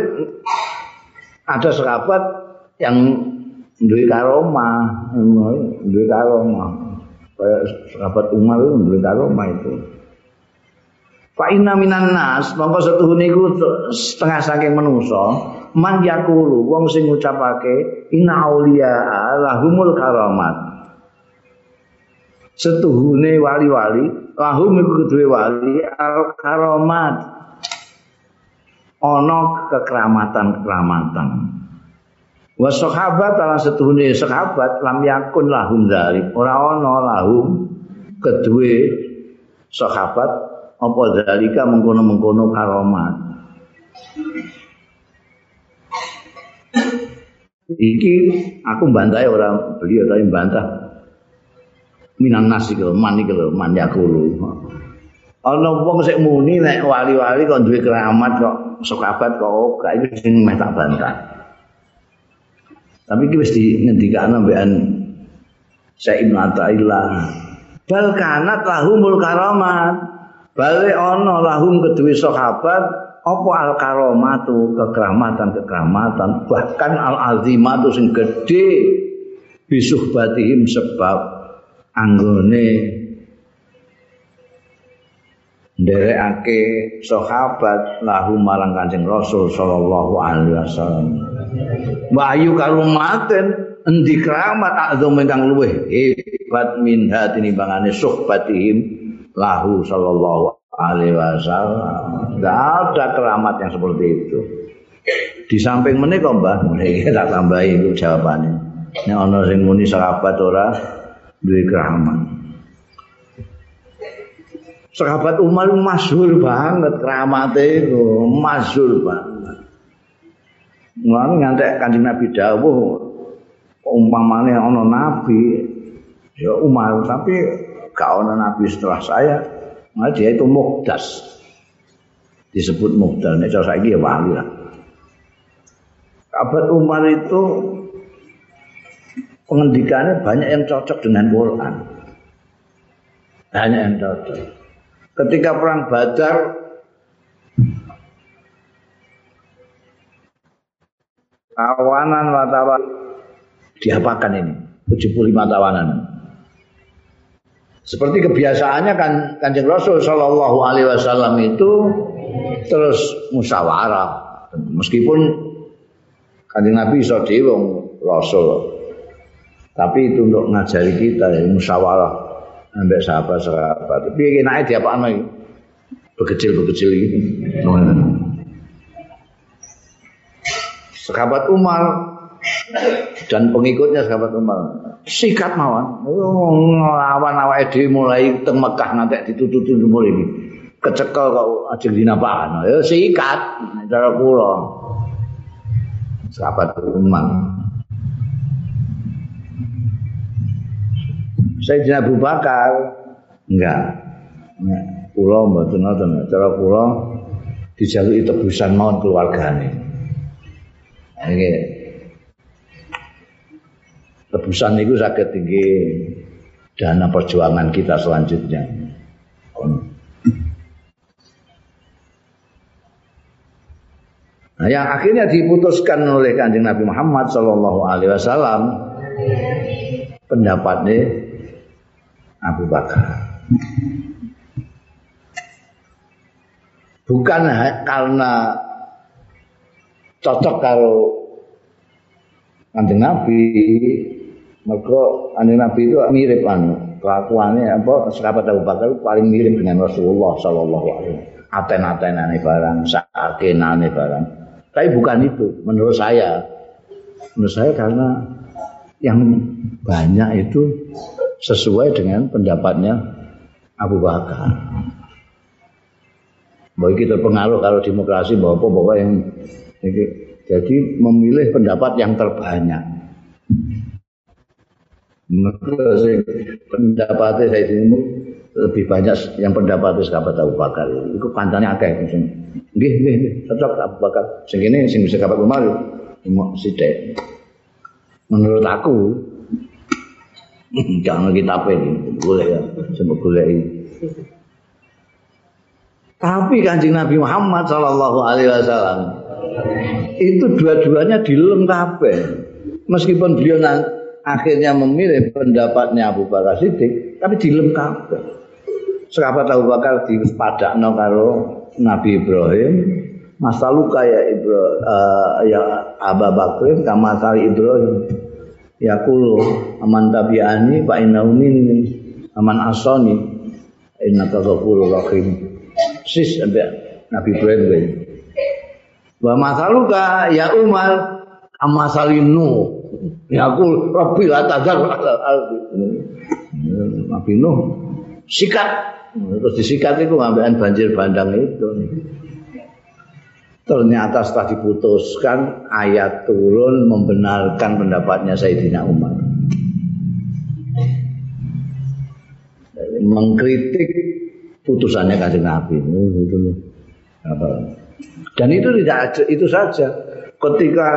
ada sahabat yang duwe karoma, duwe karoma. Kayak sahabat Umar itu duwe karoma itu. Fa inna minan nas, mongko setuhune iku setengah saking manusa, man yakulu wong sing ngucapake inna auliya lahumul karamat. Setuhune wali-wali, lahum iku kedue wali al karamat. Ana kekeramatan-kekeramatan. Wa sahabat ala setuhune sahabat lam yakun lahum dzalik. Ora ana lahum kedue sahabat apa dzalika mengkono-mengkono karomat. Iki aku bantai orang beliau tapi bantah minan nasi kalau man iki lho man yakulu. Ana wong sik muni nek wali-wali kok duwe keramat kok sahabat kok ora iki sing meh tak bantah. Tapi iki wis dingendikane mbekan Syekh Ibnu Athaillah. Bal kanat lahumul karamat. Bale ana lahum kedue sahabat apa al karamatu kekeramatan-kekeramatan bahkan al azimatu sing gedhe bisuhbatihim sebab anggone nderekake sahabat lahu marang Kanjeng Rasul sallallahu alaihi wasallam. Wahyu karumaten endi keramat azam ingkang luweh hebat min hatini bangane suhbatihim lahu sallallahu alaihi wasallam. Tidak ada keramat yang seperti itu. Di samping menika Mbah, mulai tak tambahi itu jawabannya. Nek ana sing muni sahabat ora duwe keramat. Sahabat Umar masyhur banget keramate itu, masyhur banget. Mulane ngantek Kanjeng Nabi dawuh umpamane ana nabi Ya Umar, tapi gak ada nabi setelah saya. Nah, dia itu mukdas. Disebut mukdas. Ini cara saya ya wali lah. Abad Umar itu pengendikannya banyak yang cocok dengan Quran. Banyak yang cocok. Ketika perang Badar tawanan wartawan diapakan ini? 75 tawanan. Seperti kebiasaannya kan kanjeng Rasul Shallallahu Alaihi Wasallam itu terus musyawarah. Meskipun kanjeng Nabi iso Rasul tapi itu untuk ngajari kita ya musyawarah ambek sahabat-sahabat dia apa lagi bekecil-bekecil gitu sahabat Umar dan pengikutnya sahabat Umar. Sikat mawon. Lawan awake dhewe mulai teng Mekah ditututi mulai iki. Kecekel kok ajeng dinapakan ya sikat. Cara kula. Sahabat Umar Sayyidina Abu Bakar. Enggak. Pulau mboten ngoten. Cara kula dijaluki tebusan mawon keluargane. Ini tebusan itu sakit tinggi dana perjuangan kita selanjutnya. Nah, yang akhirnya diputuskan oleh kanjeng Nabi Muhammad Shallallahu Alaihi Wasallam pendapatnya Abu Bakar. Bukan karena cocok karo kanjeng Nabi mereka kanjeng Nabi itu mirip anu kelakuannya apa sahabat Abu Bakar paling mirip dengan Rasulullah Shallallahu Alaihi Wasallam. Aten-atenane barang sakenane barang. Tapi bukan itu menurut saya. Menurut saya karena yang banyak itu sesuai dengan pendapatnya Abu Bakar bahwa kita terpengaruh kalau demokrasi bahwa pokoknya yang jadi memilih pendapat yang terbanyak. pendapatnya saya ini lebih banyak yang pendapatnya sahabat Abu Bakar. Itu pantannya akeh. Nggih, nggih, nggih, cocok Abu Bakar. Sing ini sing bisa sahabat Umar. Menurut aku jangan kita ini boleh ya, semua boleh ini. Tapi kanjeng Nabi Muhammad Shallallahu Alaihi Wasallam itu dua-duanya dilengkapi. Meskipun beliau akhirnya memilih pendapatnya Abu Bakar Siddiq, tapi dilengkapi. Sahabat Abu Bakar di padakno karo Nabi Ibrahim, masa luka ya Ibro, uh, ya Abu Bakar kama Ibrahim. Ya aman tabi'ani fa innahu minni. Aman asani innaka ghafurur rahim. Sis Nabi Ibrahim Wa masaluka ya Umar amasalinu. Ya aku Rabbi la tazar Nabi Nuh sikat. Terus disikat itu ngambilan banjir bandang itu ternyata setelah diputuskan ayat turun membenarkan pendapatnya Sayyidina Umar mengkritik putusannya kasih Nabi dan itu tidak itu saja. Ketika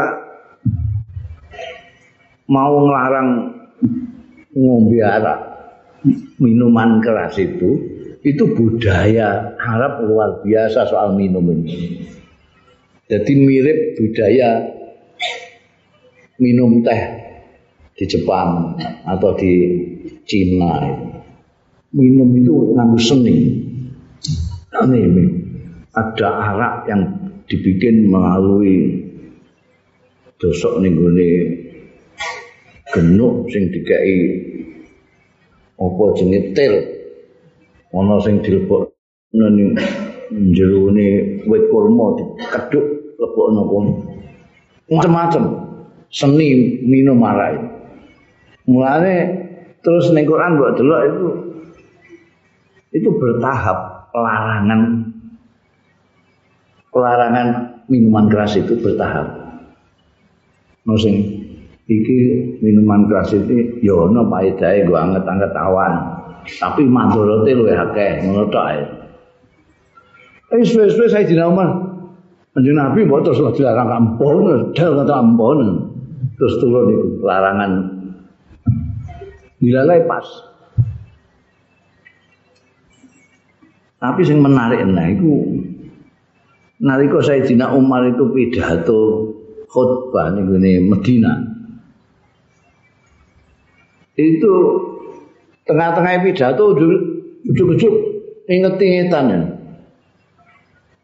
mau ngelarang ngombe arak, minuman keras itu, itu budaya Arab luar biasa soal minum ini. Jadi mirip budaya minum teh di Jepang atau di Cina. Minum itu nganggu seni. Ini, ada arak yang dibikin melalui dosok ning genuk sing dikai apa jenenge til ana sing dilebok ning jerone wit kurma dikeduk lebokno kono macam-macam seni minum arak mulane terus ning Quran mbok delok itu itu bertahap larangan pelarangan minuman keras itu bertahap. Musim iki minuman keras iki ya ana paedahe nggo anget-anget awan. Tapi mandorote luwih akeh ngono tok ae. Eh suwe-suwe saya dina Umar. Kanjeng Nabi mbok terus dilarang ampun, dal kata ampun. Terus turun iku larangan. Dilalai pas. Tapi sing menarik nah iku nalika Sayyidina Umar itu pidato khutbah ning Medina. Itu tengah-tengah pidato ujuk-ujuk inget-ingetan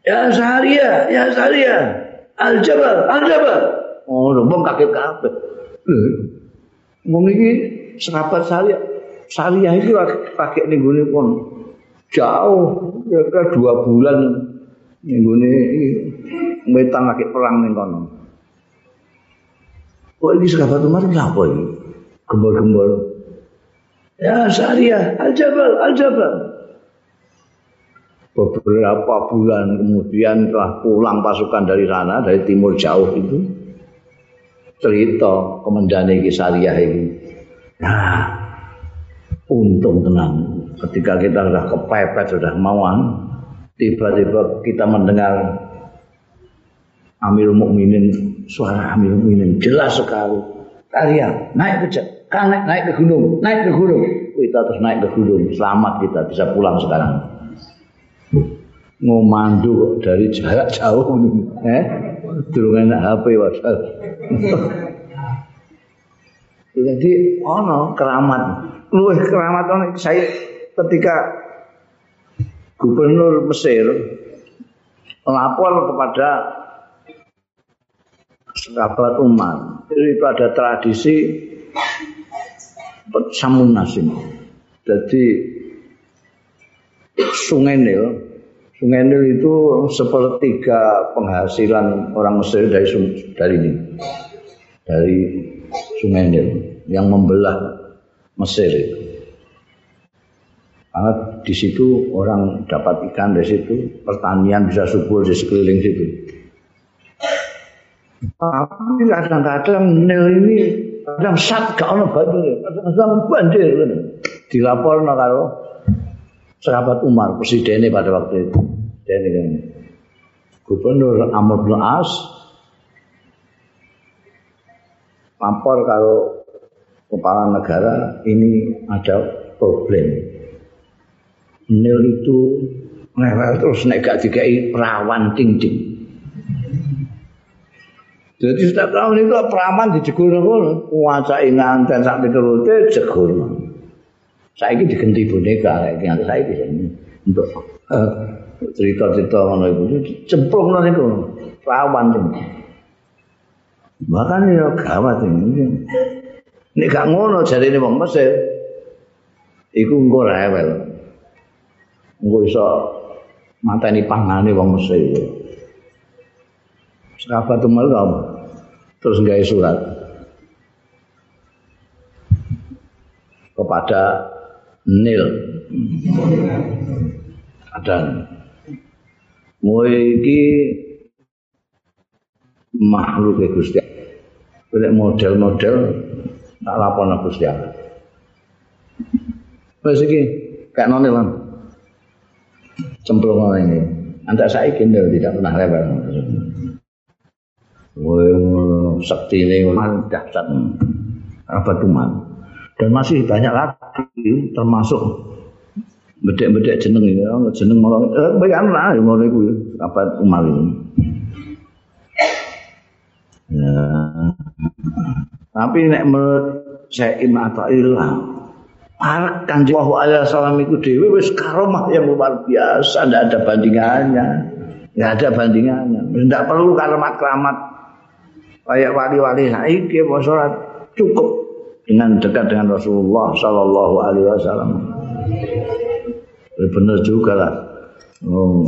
ya. Ya Saharia, ya Saharia. Al-Jabal, Al-Jabal. Oh, wong kaget kabeh. Wong iki sahabat Saharia. Saharia iki pakai ning gone pun jauh ya dua bulan ning gone wetan lagi perang ning kono. Kok ini sahabat Umar apa ini? Gembol-gembol. Ya Saharia, Al-Jabal, Al-Jabal. Beberapa bulan kemudian telah pulang pasukan dari sana, dari timur jauh itu. Cerita kemendane iki Saharia ini. Nah, untung tenang. Ketika kita sudah kepepet, sudah mauan, tiba-tiba kita mendengar Amirul Mukminin suara Amirul Mukminin jelas sekali. Arya naik ke kan naik, naik ke gunung, naik ke gunung. Kita terus naik ke gunung. Selamat kita bisa pulang sekarang. Ngomandu dari jarak jauh eh durung enak HP WhatsApp. Jadi ono keramat. Luwih keramat ono saya ketika gubernur Mesir lapor kepada sahabat umat itu ada tradisi samun nasim jadi sungai Nil sungai Nil itu sepertiga penghasilan orang Mesir dari dari ini dari sungai Nil yang membelah Mesir karena di situ orang dapat ikan dari situ pertanian bisa subur di sekeliling situ tapi kadang-kadang Nil ini kadang sat gak ono banjir, kadang-kadang banjir. Dilaporno karo sahabat Umar, presidennya pada waktu itu. Dan Gubernur Amr bin As lapor kalau kepala negara ini ada problem. Nil itu lewat terus nek gak dikai perawan ting-ting. Jadi setiap tahun itu peraman dijegur ngono, nguasai nganten sak piturute jegur. Saiki diganti boneka lek nganti saiki untuk uh, cerita-cerita ngono iku cemplung nang niku perawan itu. Bahkan ya gawat ini. Nek gak ngono jarine wong Mesir iku engko rewel. Engko iso mateni pangane wong Mesir. Sahabat Umar kamu terus nggak surat kepada Nil. Dan iki makhluk Gusti Allah. Model-model tak lapor Gusti Allah. Wes iki kayak nonil lan cemplung ini. Antak saiki tidak pernah lewat. Wah, sakti ini dahsyat. Apa tuman? Dan masih banyak lagi termasuk bedek-bedek jeneng ini, jeneng malah eh bayan lah yang mau itu apa umar ini. Ya. Tapi nek menurut saya atau ilah Para kanji wahu alaihi salam itu dewi wis karomah yang luar biasa, tidak ada bandingannya, tidak ada bandingannya. Tidak perlu karamat-karamat kayak wali-wali saiki mau sholat cukup dengan dekat dengan Rasulullah Shallallahu Alaihi Wasallam. Benar juga lah. Oh.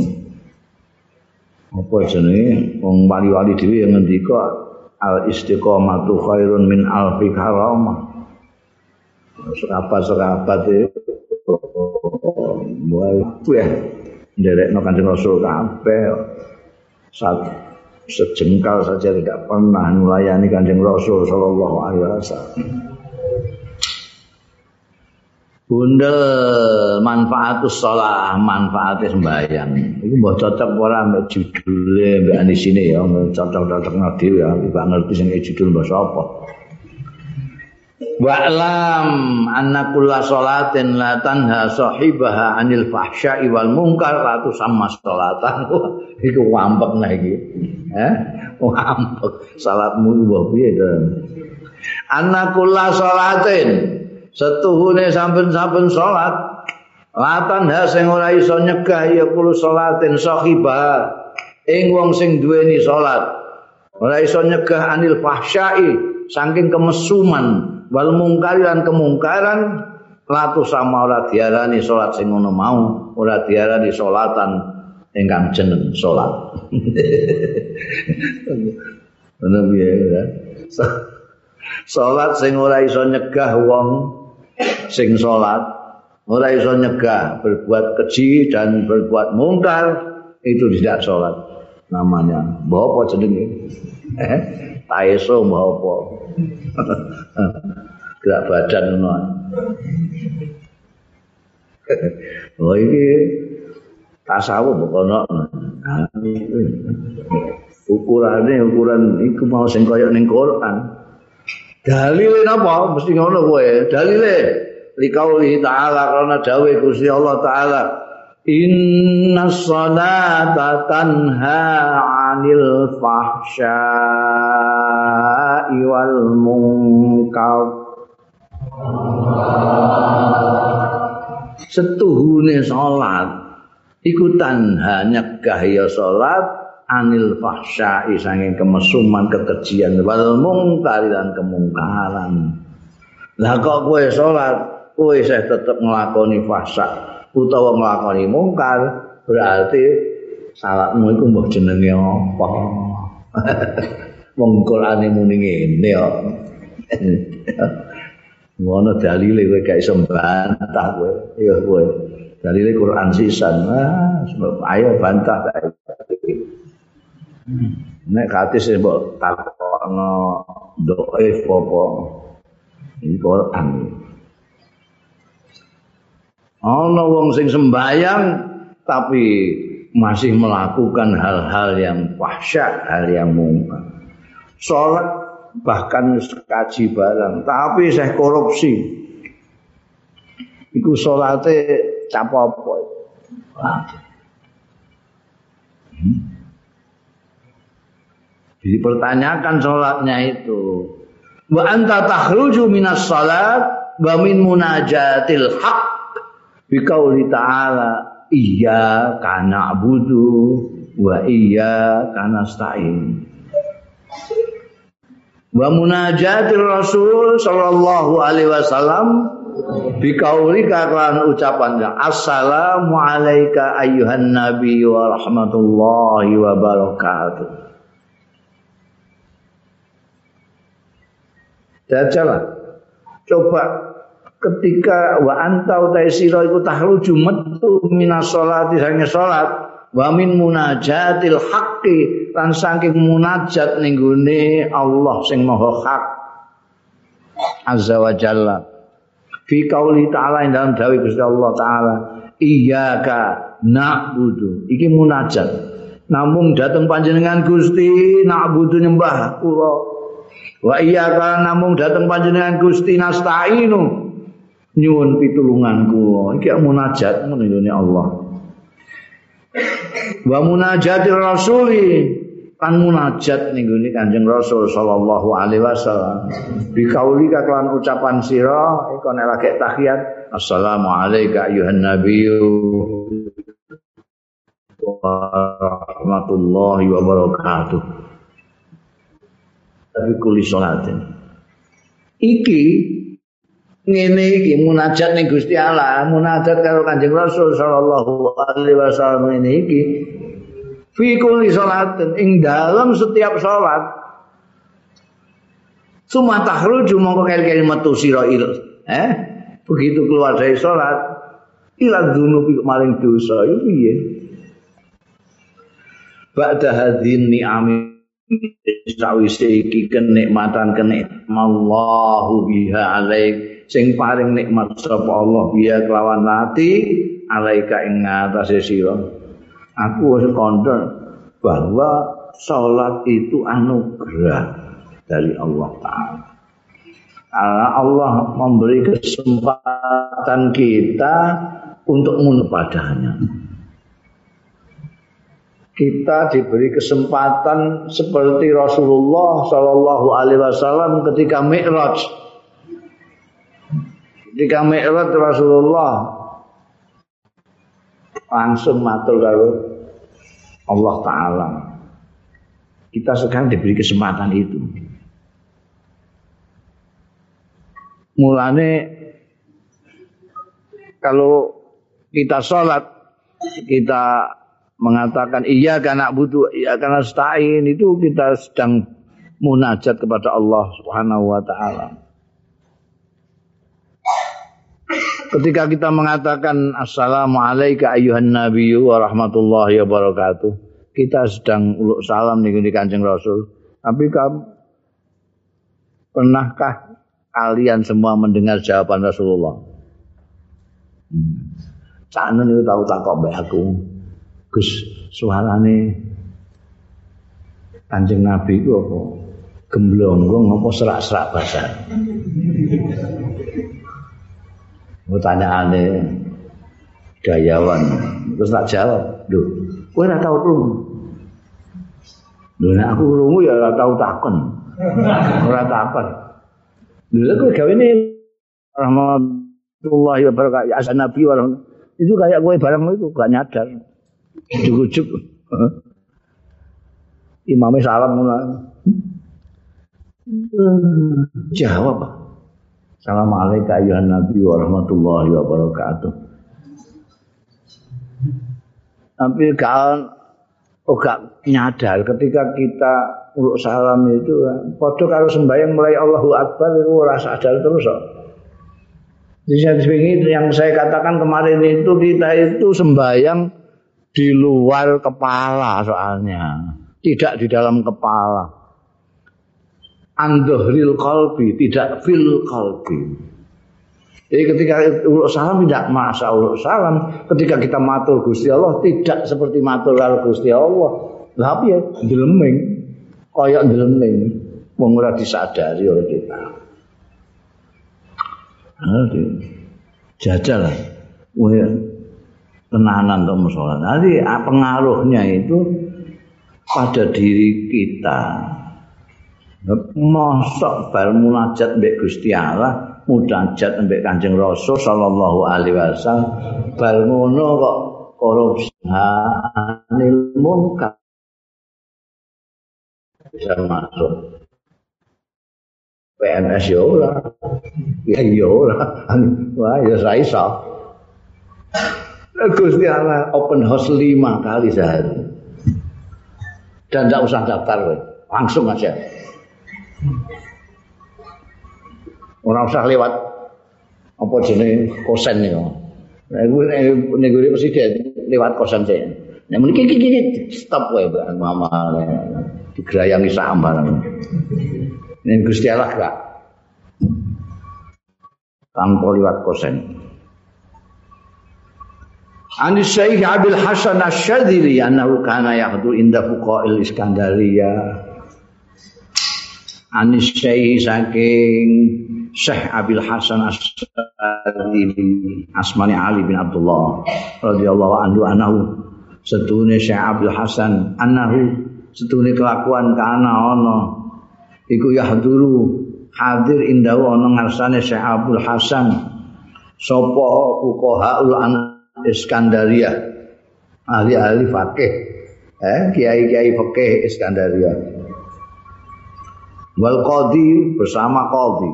Apa jenenge wong wali-wali dhewe yang ngendika al istiqomatu khairun min alfi karamah. Serapat-serapat itu Wah, ya. Nderekno Kanjeng Rasul kabeh. Satu sejengkal saja tidak pernah melayani kanjeng Rasul Shallallahu Alaihi Wasallam. Bundel manfaatus sholat, manfaatnya sembahyang. Itu mbok cocok ora mbek judule mbek di sini ya, cocok-cocok ngerti ya, mbak ngerti sing judul mbak sapa. Wa'lam anna kulla sholatin la tanha sahibaha anil fahsya'i wal munkar ratu sama sholatan. Iku wampek nah. Eh? Wampek salatmu mbok piye to? Anna kulla sholatin setuhune saben-saben salat latan ha sing ora iso nyegah ya kulo salatin sahiba ing wong sing duweni salat ora iso nyegah anil fahsyai saking kemesuman wal mungkari lan kemungkaran latu sama ora diarani salat sing ngono mau ora diarani salatan ingkang jeneng salat piye ya? Salat sing ora iso nyegah wong sing salat ora iso nyegah berbuat keji dan berbuat mungkar itu tidak salat. Namanya mbah apa jenenge? Eh taeso mbah apa. Gerak badan ngono oh iki tasawuf kono ukurane ukuran iku mau sing kaya ning Quran Dalile napa? Mesti ngono kowe. Dalile likauli ta'ala karena dawuh Gusti Allah taala Inna salata tanha 'anil fahsya'i wal munkar Setuhune salat iku tanha nyegah ya salat anil fahsya'i sanging kemesuman kekejian. Wal mungkar dan kemungkaran. Lah kok kowe salat kowe saya tetep nglakoni fahsya utawa nglakoni mungkar berarti salatmu iku mbok jenenge apa? Wong Qur'ane muni ngene ya. Ngono dalile kowe gak iso bantah kowe. Ya kowe. Dalile Quran sisan. Ah ayo bantah Nek hadis e mbok takokno dhaif apa iki Quran. Ana wong sing sembayang tapi masih melakukan hal-hal yang fahsyat, hal yang mungkar. Salat bahkan kaji barang, tapi saya korupsi. Iku salate capopo. Hmm. Dipertanyakan sholatnya itu. Wa anta takhruju minas salat wa min munajatil haq. Bi qauli ta'ala iya kana budu wa iya kana stain wa munajatil rasul sallallahu alaihi wasallam bi qauli kalan ucapan assalamu alayka ayyuhan nabi wa rahmatullahi wa barakatuh Dajalah. Coba ketika wa anta utai sira iku tahruju metu minas sholati sange salat wa min munajatil haqqi lan saking munajat ning Allah sing maha hak. Azza wa jalla. Fi qauli ta'ala ing dalam dawuh Gusti Allah taala iyyaka na'budu. Iki munajat. Namun datang panjenengan Gusti na'budu nyembah kula Wa kana namung dateng panjenengan Gusti nasta'inu nyuwun pitulungan kula. Iki munajat menunggu Allah. Wa munajatir rasuli kan munajat ning gone Kanjeng Rasul sallallahu alaihi wasallam. Bi kaulika kelan ucapan sira iku nek lagi tahiyat assalamu alayka ayuhan nabiyyu wa rahmatullahi wa barakatuh. Tapi kuli sholatin. Iki ngene iki munajat ning Gusti Allah, munajat karo Kanjeng Rasul sallallahu alaihi wasallam ini iki fi kuli sholatin ing dalam setiap salat. Suma tahruju mongko kali-kali metu sira eh begitu keluar dari salat ila dunubi maring dosa iki piye Ba'da hadzin ni'ami sawise iki kenikmatan kenikmallahu biha alaik. Sing paring nikmat sapa Allah biha kelawan lati alaika ing ngatasé sira. Aku wis kandha bahwa salat itu anugerah dari Allah taala. Allah memberi kesempatan kita untuk menurut padanya kita diberi kesempatan seperti Rasulullah Shallallahu Alaihi Wasallam ketika Mi'raj. Ketika Mi'raj Rasulullah langsung matur kalau Allah Taala. Kita sekarang diberi kesempatan itu. Mulane kalau kita sholat kita mengatakan iya karena butuh iya karena stain itu kita sedang munajat kepada Allah Subhanahu wa taala. Ketika kita mengatakan assalamu alayka ayuhan nabiyyu wa rahmatullahi wa kita sedang uluk salam nih di Kanjeng Rasul. Tapi kamu pernahkah kalian semua mendengar jawaban Rasulullah? Hmm. Sana itu tahu tak kok aku. Gus suarane Kanjeng Nabi itu apa? Gemblonggong apa serak-serak bahasa? Pertanyaannya gayawan. Terus tak jawab, "Duh, kowe ora tau krungu." Lho nek aku krungu ya ora tau takon. Ora takon. Lha kowe gawe ini rahmatullahi wa barakatuh ya Nabi wa itu kayak gue barang itu gak nyadar. Ujuk-ujuk. Imamnya salam mulai. Jawab. Assalamualaikum ayuhan Nabi wabarakatuh. Tapi kan oh gak nyadar ketika kita uluk salam itu podo kalau sembahyang mulai Allahu Akbar itu rasa sadar terus kok. Jadi yang saya katakan kemarin itu kita itu sembahyang di luar kepala soalnya. Tidak di dalam kepala. Andohril kalbi tidak fil kalbi jadi ketika uluk salam tidak masa uluk salam ketika kita matur Gusti Allah tidak seperti matur karo Gusti Allah. Tapi ya? Deleming. Kaya deleming. Wong ora disadari oleh kita. Nanti jajal lah tenanan musola. Nanti ah, pengaruhnya itu pada diri kita. Mosok bar munajat mbek Gusti Allah, munajat mbek Kanjeng Rasul sallallahu alaihi wasallam, bar ngono kok korupsi. Anil munkar bisa masuk. PNS ya ora. Ya ya ora. Wah ya saya Gusti Allah open house lima kali sehari. Dan tidak usah daftar, we. langsung aja. Orang usah lewat apa jenis kosen nih. Gue gue presiden lewat kosen saya. Nah, mungkin kiki stop we, mama digerayangi sambar. Ini Gusti Allah gak tanpa lewat kosen. Anis Syekh Abil Hasan Asyadzili annahu kana yahdu inda fuqa'il Iskandaria. Anis Syekh saking Syekh Abil Hasan Asyadzili Asmani Ali bin Abdullah radhiyallahu anhu annahu setune Syekh Abil Hasan annahu setune kelakuan kana ana iku yahduru hadir indahu ana ngarsane Syekh Abdul Hasan sapa fuqahaul Iskandaria. Ahli-ahli fakih. Eh kiai-kiai fakih Iskandaria. Wal qadi bersama qadi.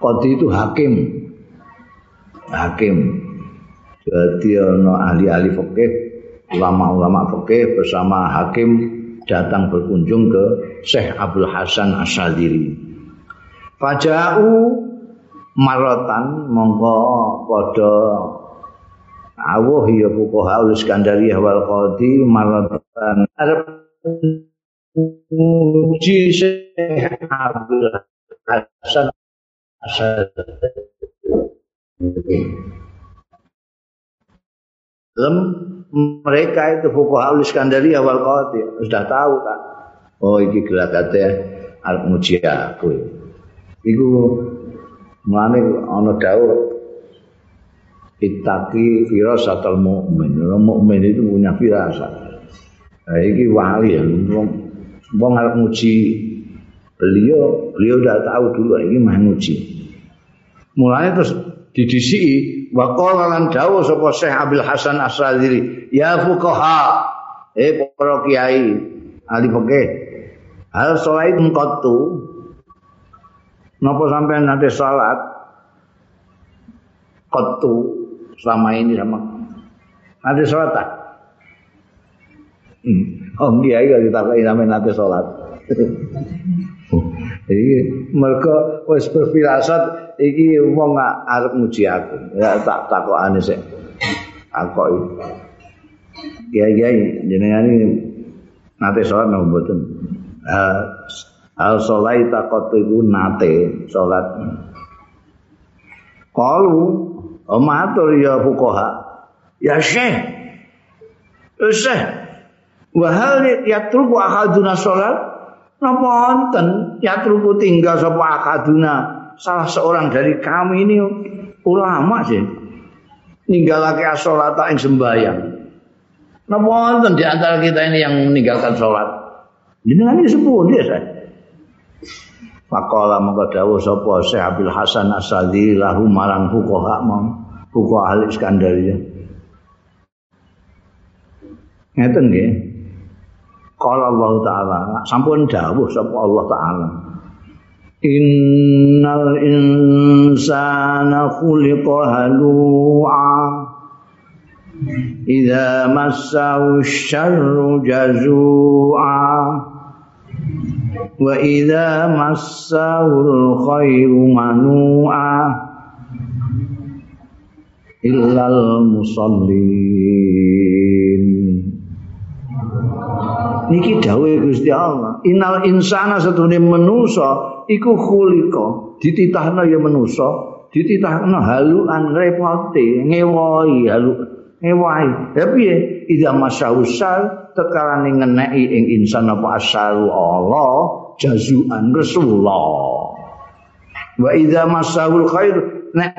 Qadi itu hakim. Hakim. Jadi ana ahli-ahli fakih ulama-ulama fakih bersama hakim datang berkunjung ke Syekh Abdul Hasan Asyadiri. Faja'u marotan mongko padha awuh ya fuqaha Iskandariyah wal qadi maratan arep muji Abdul Hasan Asad Lem mereka itu fuqaha Iskandari awal qati sudah tahu kan. Oh iki gelagate arep muji aku. Iku mane ana dawuh Itaki firasatul mukmin. Mukmin itu punya firasat. Nah, ini wali ya. Wong arep muji beliau, beliau udah tahu dulu ini mah muji. Mulanya terus didisi wa qala lan dawuh sapa Syekh Abdul Hasan As-Sadiri, ya fuqaha, eh para kiai, ahli fikih. Hal sholat qattu. Napa sampean nanti salat? Qattu selama ini sama nanti sholat tak? Hmm. Oh iya iya ditakai namanya nanti sholat. Jadi mereka wis berfirasat iki wong arep muji aku. Ya tak takokane sik. Takoki. Ya ya jenengan ini nate sholat napa mboten? Al takot iku nate sholat. Kalau Oh matur ya fuqaha. Ya Syekh. Ya Syekh. Wa hal yatruku ahaduna salat? Napa wonten yatruku tinggal sapa akaduna salah seorang dari kami ini ulama sih. Ninggalake salat ing sembahyang. Napa wonten di antara kita ini yang meninggalkan salat? Jenengan ini sepuh dia saya. Pakola mongko dawuh sapa Syekh Abdul Hasan As-Sadi lahu marang fuqaha mong fuqaha al Iskandaria. Ngeten nggih. Qala Allah taala, sampun dawuh sapa Allah taala. Innal insana khuliqa halu'a Idza massahu syarru jazu'a wa idza massahul khairu manu'a illal musallin. Niki dawuh Gusti Allah innal insana satune manusa iku khuliqa. Dititahna ya manusa dititahna haluan repote ngewoi halu ngewai. Ya piye? Idza masyahusal tekalane ngeneki ing insan apa asalu Allah jazuan Rasulullah. Wa idza masahul khair nek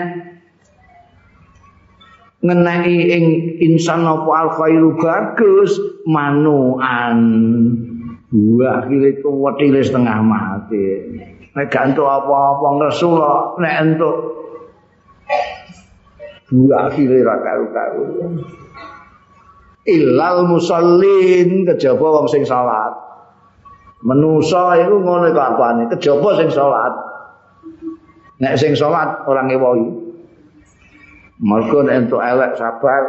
ngenai ing insan apa al khairu bagus manuan. Dua akhirnya itu setengah mati. Nek gak entuk apa-apa Rasulullah nek entuk dua akhirnya ra karu-karu. Illal musallin kejaba wong sing salat Menusa iku ngono kelakuane, kejaba sing salat. Nek sing salat ora ngewohi. Mergo nek entuk elek sabar.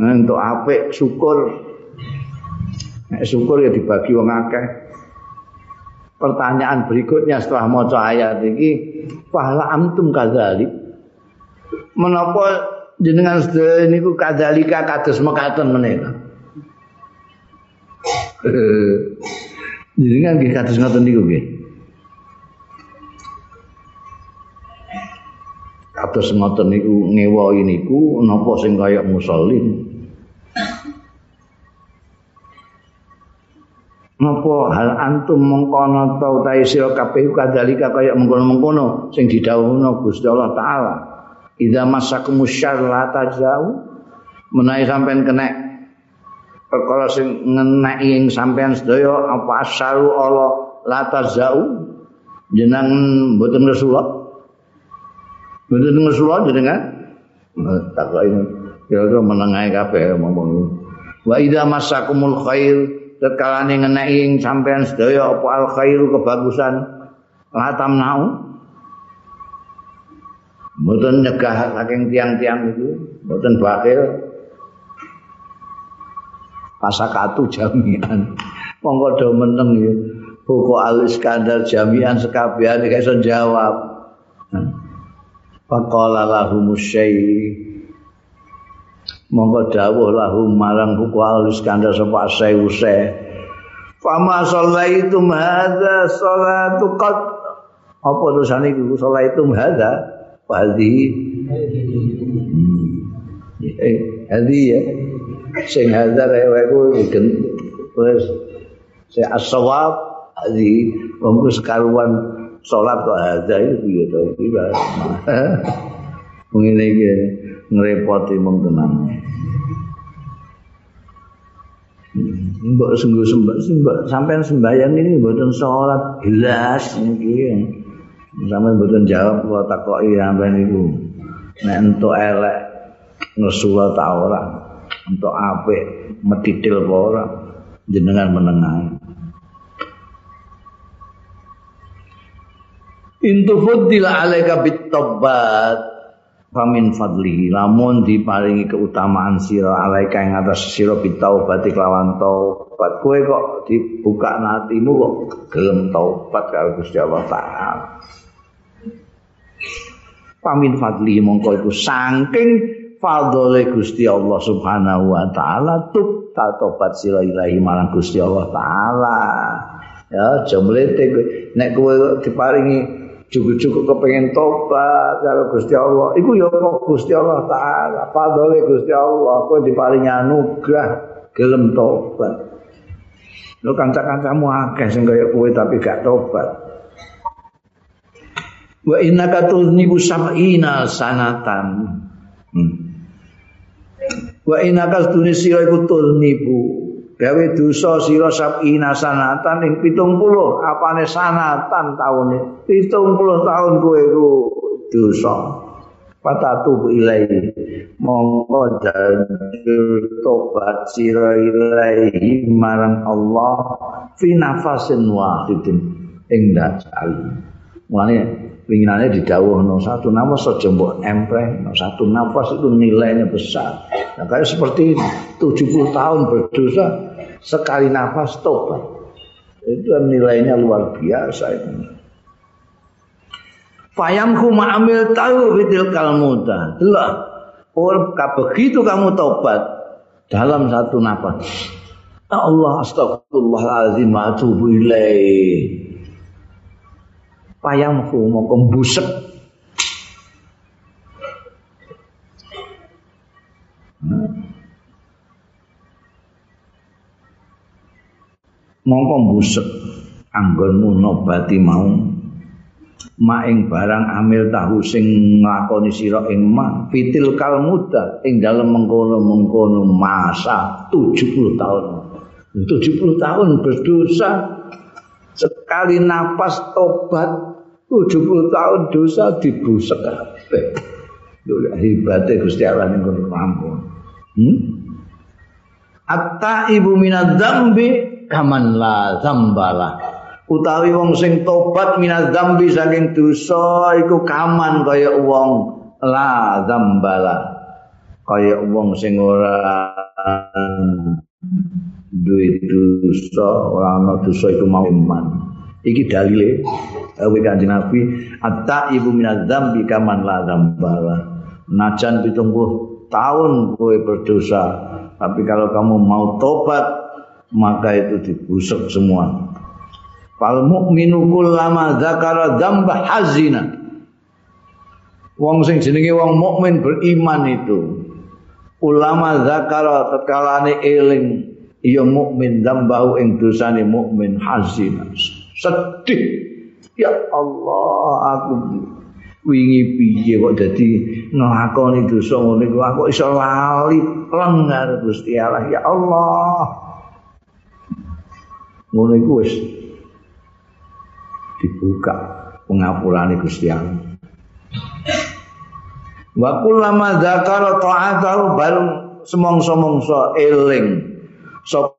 Nek entuk apik syukur. Nek syukur ya dibagi wong akeh. Pertanyaan berikutnya setelah maca ayat iki, fahla amtum kadzalik. Menapa jenengan sedaya niku kadzalika kados mekaten menika? Jadi kan nggih kados ngoten niku nggih. Kados ngoten niku ngewohi niku napa sing kaya musallin. Napa hal antum mengkono ta utahe sira kabeh kadalika kaya mengkono-mengkono sing didhawuhna Gusti Allah taala. Idza masakumus syarr la tajau menawi sampean kena perkara sing ngeneki ing sampean sedaya apa asalu Allah la tazau jeneng mboten Rasulullah mboten Rasulullah jenengan? Takok ini. Kira-kira menengahi kabeh ngomong wa idza masakumul khair tekalane ngeneki ing sampean sedaya apa al khairu kebagusan? La tamnau mboten nyegah saking tiang-tiang itu mboten bakil pasakatu jamian. Monggo do meneng ya. Buku al iskandar jamian sekabian gak iso jawab. Faqala lahum syai. Monggo dawuh lahum marang buku al iskandar sapa usai Fama shallaitum hadza salatu qad. Apa tulisane iku shallaitum hadza hadhi. Eh hadhi ya sing hadza rewek kuwi wis. Sing as-shawab hadhi wong sekaruan salat kok hadza itu piye to iki ngene iki ngrepoti mong tenan. Mbok sungguh sembah, sembah sampai sembahyang ini mboten sholat jelas niki. Sampai mboten jawab kalau takoki sampai niku. Nek entuk elek ngesuwa ta entuk apik medidil apa ora, jenengan menengah. Intu fuddil alaika bitobat Famin fadlihi lamun diparingi keutamaan sira alaika ing atas sira bitaubat lawan taubat. Kowe kok dibuka natimu kok gelem taubat karo Gusti Allah taala? Famin fadlihi mongko iku saking fadhole Gusti Allah Subhanahu wa taala tub taubat sira ilahi marang Gusti Allah taala ya jemlete nek kowe diparingi cukup-cukup kepengen tobat karo Gusti Allah. Iku ya kok Gusti Allah taala, padahal Gusti Allah kowe diparingi anugerah gelem tobat. Lo kanca-kancamu akeh sing kaya kowe tapi gak tobat. Wa innaka tuznibu sab'ina sanatan. Hmm. Wa innaka tunisira iku tuznibu gawe dosa sira sabina sanatan ing 70 apane sanatan taune? 70 tahun kowe iku dosa. Patatu ilai mongko janjur tobat sira ilai marang Allah fi nafasin wahidin ing dasal mulane pinginannya didawuhno satu nafas saja mbok empreh satu nafas itu nilainya besar nah, kayak seperti ini 70 tahun berdosa sekali nafas tobat. Itu nilainya luar biasa itu. Fayamku ma'amil tahu fitil kalmuda. Itulah. Orang begitu kamu tobat dalam satu nafas. Ya Allah astagfirullahaladzim atubu ilaih. Payamku mau kembusek. Hmm. mongko mbusek anggonmu nobati mau maing barang amil tahu sing nglakoni sira ing ma fitil kal muda ing dalem mengkono-mengkono masa 70 tahun 70 tahun berdosa sekali napas tobat 70 tahun dosa dibusek kabeh. Lho hebate Gusti Allah ning kono hmm? Atta ibu minad dzambi kaman la zambala utawi wong sing tobat minaz zambi saking dosa iku kaman kaya wong la zambala kaya wong sing ora duwe dosa ora ana dosa iku mau iman iki dalile awe kanjeng Nabi atta ibu minaz zambi kaman la zambala najan 70 tahun kowe berdosa tapi kalau kamu mau tobat maka itu dibusuk semua. Fal mukminu kullama dzakara dzamba hazina. Wong sing jenenge wong mukmin beriman itu ulama zakara tetkalane eling ya mukmin dzambahu ing dosane mukmin hazina. Sedih. Ya Allah, aku wingi piye kok dadi nglakoni dosa ngene aku iso lali lengar Gusti Allah. Ya Allah. ngono iku wis dibuka pengapurane Gusti Allah. Wa kullama dzakara ta'atahu bareng semongso-mongso eling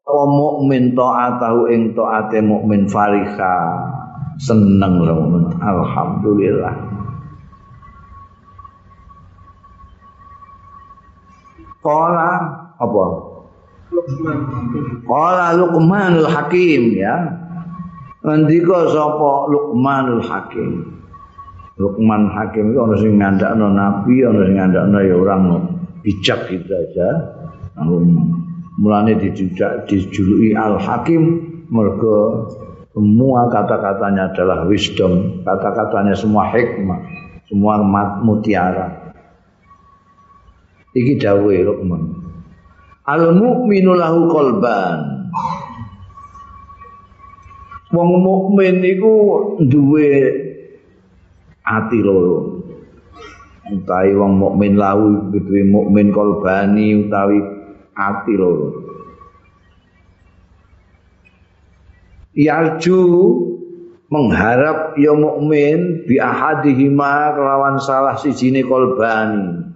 sapa mukmin ta'atahu ing ta'ate mukmin fariha seneng mukmin alhamdulillah Kala apa? Qala Luqmanul Hakim ya. Ngendika sapa Luqmanul Hakim. Luqman Hakim itu ana sing ngandakno nabi, ana sing ngandakno ya orang bijak gitu aja. Mulane dijuluki Al Hakim mergo semua kata-katanya adalah wisdom, kata-katanya semua hikmah, semua mutiara. Iki dawuhe Luqman. Al mukminu lahu qalban. Wong mukmin iku duwe ati loro. Utawi wong mukmin lahu duwe mukmin qalbani utawi ati loro. yarju mengharap ya mukmin bi ahadihima kelawan salah sijine kolbani.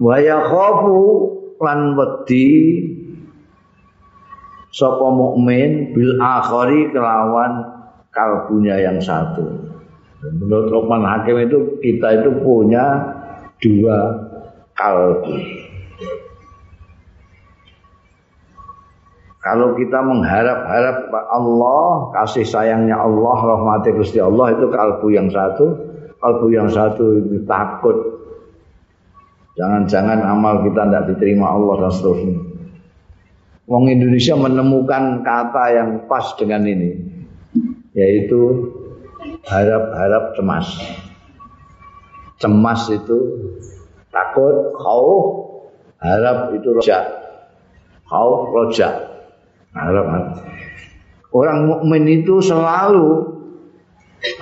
Wa yakhafu lan wedi sapa mukmin bil akhari kelawan kalbunya yang satu. Menurut Luqman Hakim itu kita itu punya dua kalbu Kalau kita mengharap-harap Allah, kasih sayangnya Allah, rahmati Gusti Allah itu kalbu yang satu, kalbu yang satu itu takut. Jangan-jangan amal kita tidak diterima Allah dan seterusnya. Wong Indonesia menemukan kata yang pas dengan ini, yaitu harap-harap cemas. Cemas itu takut, kau harap itu roja, kau roja. Harap Orang mukmin itu selalu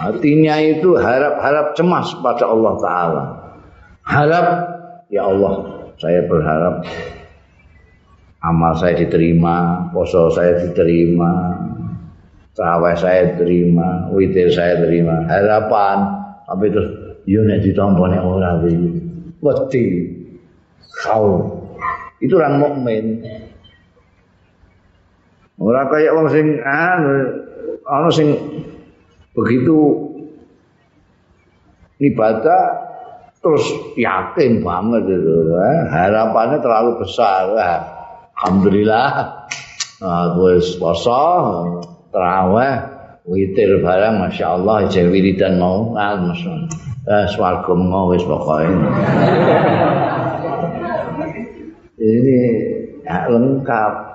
hatinya itu harap-harap cemas pada Allah Ta'ala. Harap, ya Allah, saya berharap amal saya diterima, poso saya diterima, terawih saya diterima, witir saya diterima. Harapan, tapi terus, yo ditampa nek ora wedi. Kau itu orang mukmin. Ora kaya wong sing anu ana sing begitu ibadah terus yakin banget itu eh? harapannya terlalu besar eh? alhamdulillah aku wis poso terawih witir barang masya Allah jadi wiridan mau masya eh, swarga mau wis pokoknya ini ya, lengkap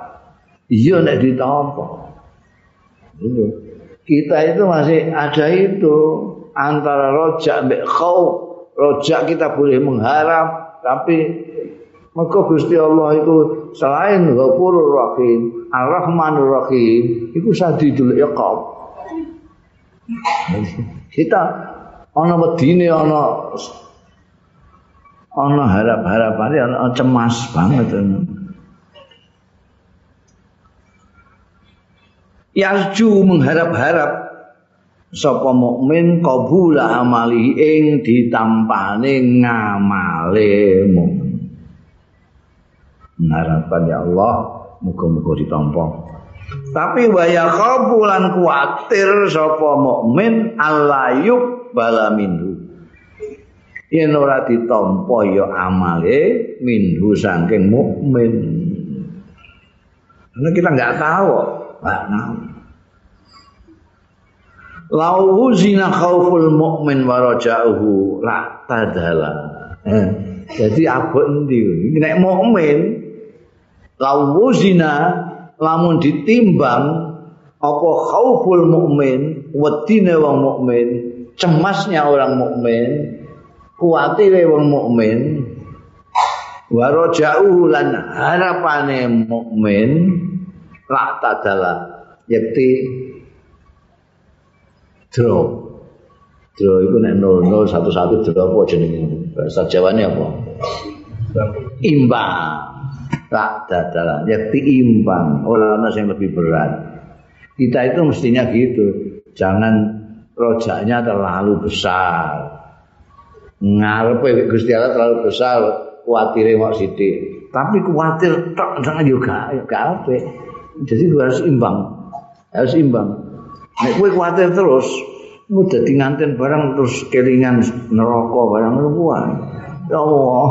iya nek ditampa. Kita itu masih ada itu antara rojak mbek khauf. Rojak kita boleh mengharap tapi maka Gusti Allah itu selain Ghafurur Rahim Ar-Rahmanur Rahim itu sadidul iqab kita ana wedine ana ana harap-harapane ana cemas banget yarju mengharap-harap sapa mukmin qabula amali ing ditampane ngamale mukmin. Harapan ya Allah muga-muga ditampa. Tapi waya qabulan kuatir sapa mukmin alayuk balaminhu yen ora ditampa ya amale minhu saking mukmin. Karena kita nggak tahu Lau zina khauful mu'min wa raja'uhu la tadala. Eh, jadi apa endi? Nek mukmin lau zina lamun ditimbang apa khauful mukmin, wedine wong mukmin, cemasnya orang mukmin, kuatire wong mukmin, wa raja'uhu lan harapane mukmin la tadala yakti draw. Draw itu nek 0011 draw apa jenenge? Bahasa Jawane apa? Imbang. La tadala yakti imbang. Ora ana sing lebih berat. Kita itu mestinya gitu. Jangan rojaknya terlalu besar. Ngarepe Gusti Allah terlalu besar kuatire kok sithik. Tapi kuatir tok jangan juga gak apik jadi harus imbang. Harus imbang. Nek kowe kuwatir terus mau dadi nganten barang terus kelingan neraka barang kuwi. Ya Allah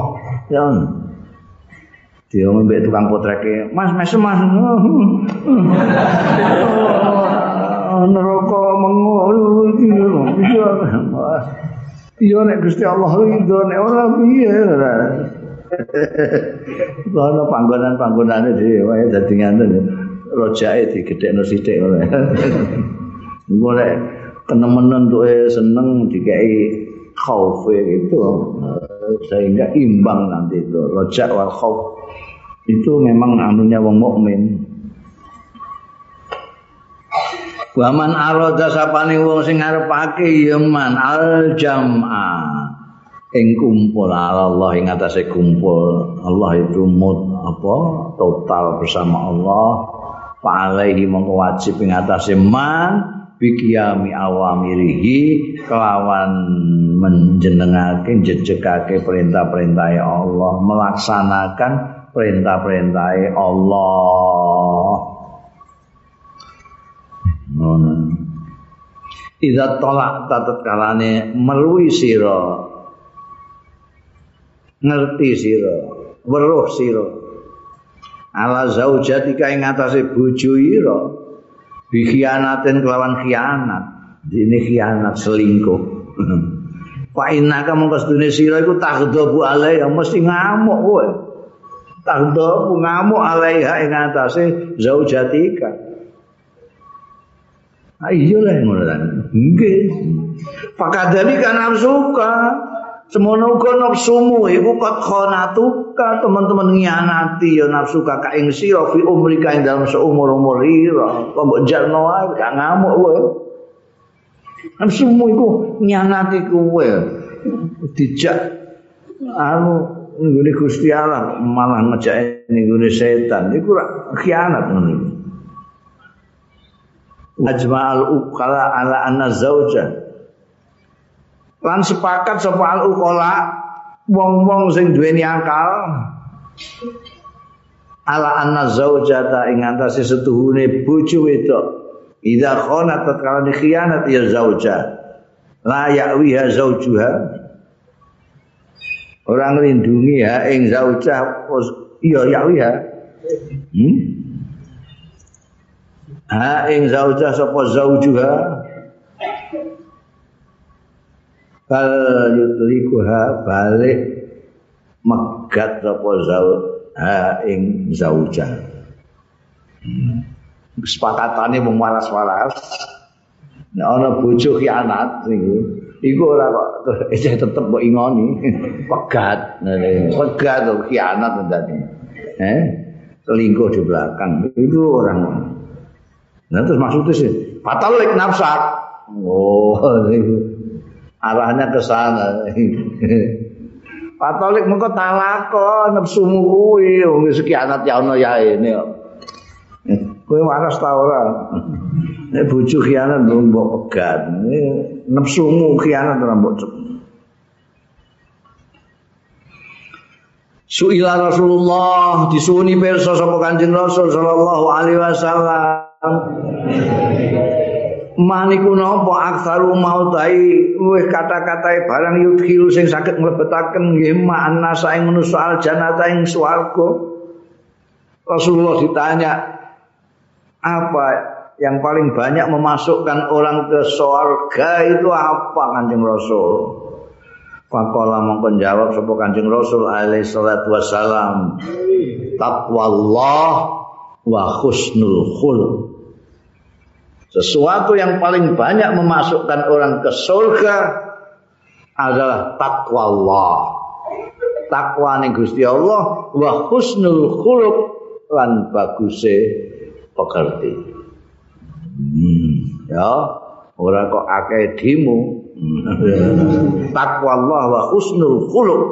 ya dia mbek tukang potreke mas mes mas. Neraka mengono iki iya iya nek Gusti Allah ridho nek ora piye? Ono panggonan-panggonane dhewe dadi nganten rojae digedhekno sithik oleh. Mulai kenemenen tuh seneng dikai khaufe itu sehingga imbang nanti itu rojak wal khauf. Itu memang anunya wong mukmin. Waman arada sapane wong sing ngarepake ya man al jam'a. Ing kumpul Allah ing atase kumpul. Allah itu mut apa total bersama Allah fa alaihi mongko wajib ing atase man bikiyami awamirihi kelawan menjenengake jejekake perintah-perintah Allah melaksanakan perintah-perintah Allah. Ngono. Iza tolak tatat kalane merui siro ngerti siro weruh siro ala zaujatika ing atase bojo ira bi khianatin kelawan khianat ini khianat selingkuh fa inna ka mongko sedune sira iku taghdabu alai mesti ngamuk kowe taghdabu ngamuk alaiha ing atase zaujatika Ah iya lah ngono kan. Nggih. Fakadali kan nafsuka. Semono uga nafsumu iku kot khonatuka teman-teman ngianati ya nafsu kakak ing sira fi umrika ing dalam seumur-umur ira. Kok mbok jarno ae gak ngamuk kowe. Nafsumu iku ngianati kowe. Dijak anu nggone Gusti Allah malah ngejak nggone setan iku khianat ngono ajma'al ukala ala anna zauja lan sepakat sapa al ukala wong-wong sing duweni akal ala anna zaujata ing antase setuhune bojo wedok. Idza khana tatkala dikhianat ya zauja. La ya'wiha zaujuha. Orang lindungi ya ing zauja iya ya'wiha. Hmm? ha ing zaujah sapa zaujuha bal yutlikuha balik megat sapa zauj ha ing zaujah. Kesepakatane mung waras-waras. Nek ana bojo khianat niku iku ora kok isih tetep mbok ingoni. Pegat. Pegat khianat tadi eh selingkuh di belakang. Itu orang Nah terus maksudnya sih, fatalik nafsak. Oh, arahnya ke sana. Fatalik mengko talako nafsumu kuwi wong sekianat ya ono ya ini. Kowe waras ta ora? Nek bojo khianat mbok pegat. Nafsumu khianat ora mbok Suila Rasulullah disuni perso sapa Kanjeng Rasul sallallahu alaihi wasallam Maniku napa aksaru mautai luwih kata-katae barang yudhilu sing saged mlebetaken nggih makna saing manusa al jannata ing. Rasulullah ditanya apa yang paling banyak memasukkan orang ke surga itu apa Kanjeng Rasul? Faqala mongko jawab sapa Kanjeng Rasul alaihi salatu wassalam. Taqwallah wa husnul khuluq. Sesuatu yang paling banyak memasukkan orang ke surga adalah takwa Allah. Takwa ning Gusti Allah wa husnul khuluq lan baguse pekerti. Hmm, ya, ora kok akeh dimu. takwa Allah wa husnul khuluq.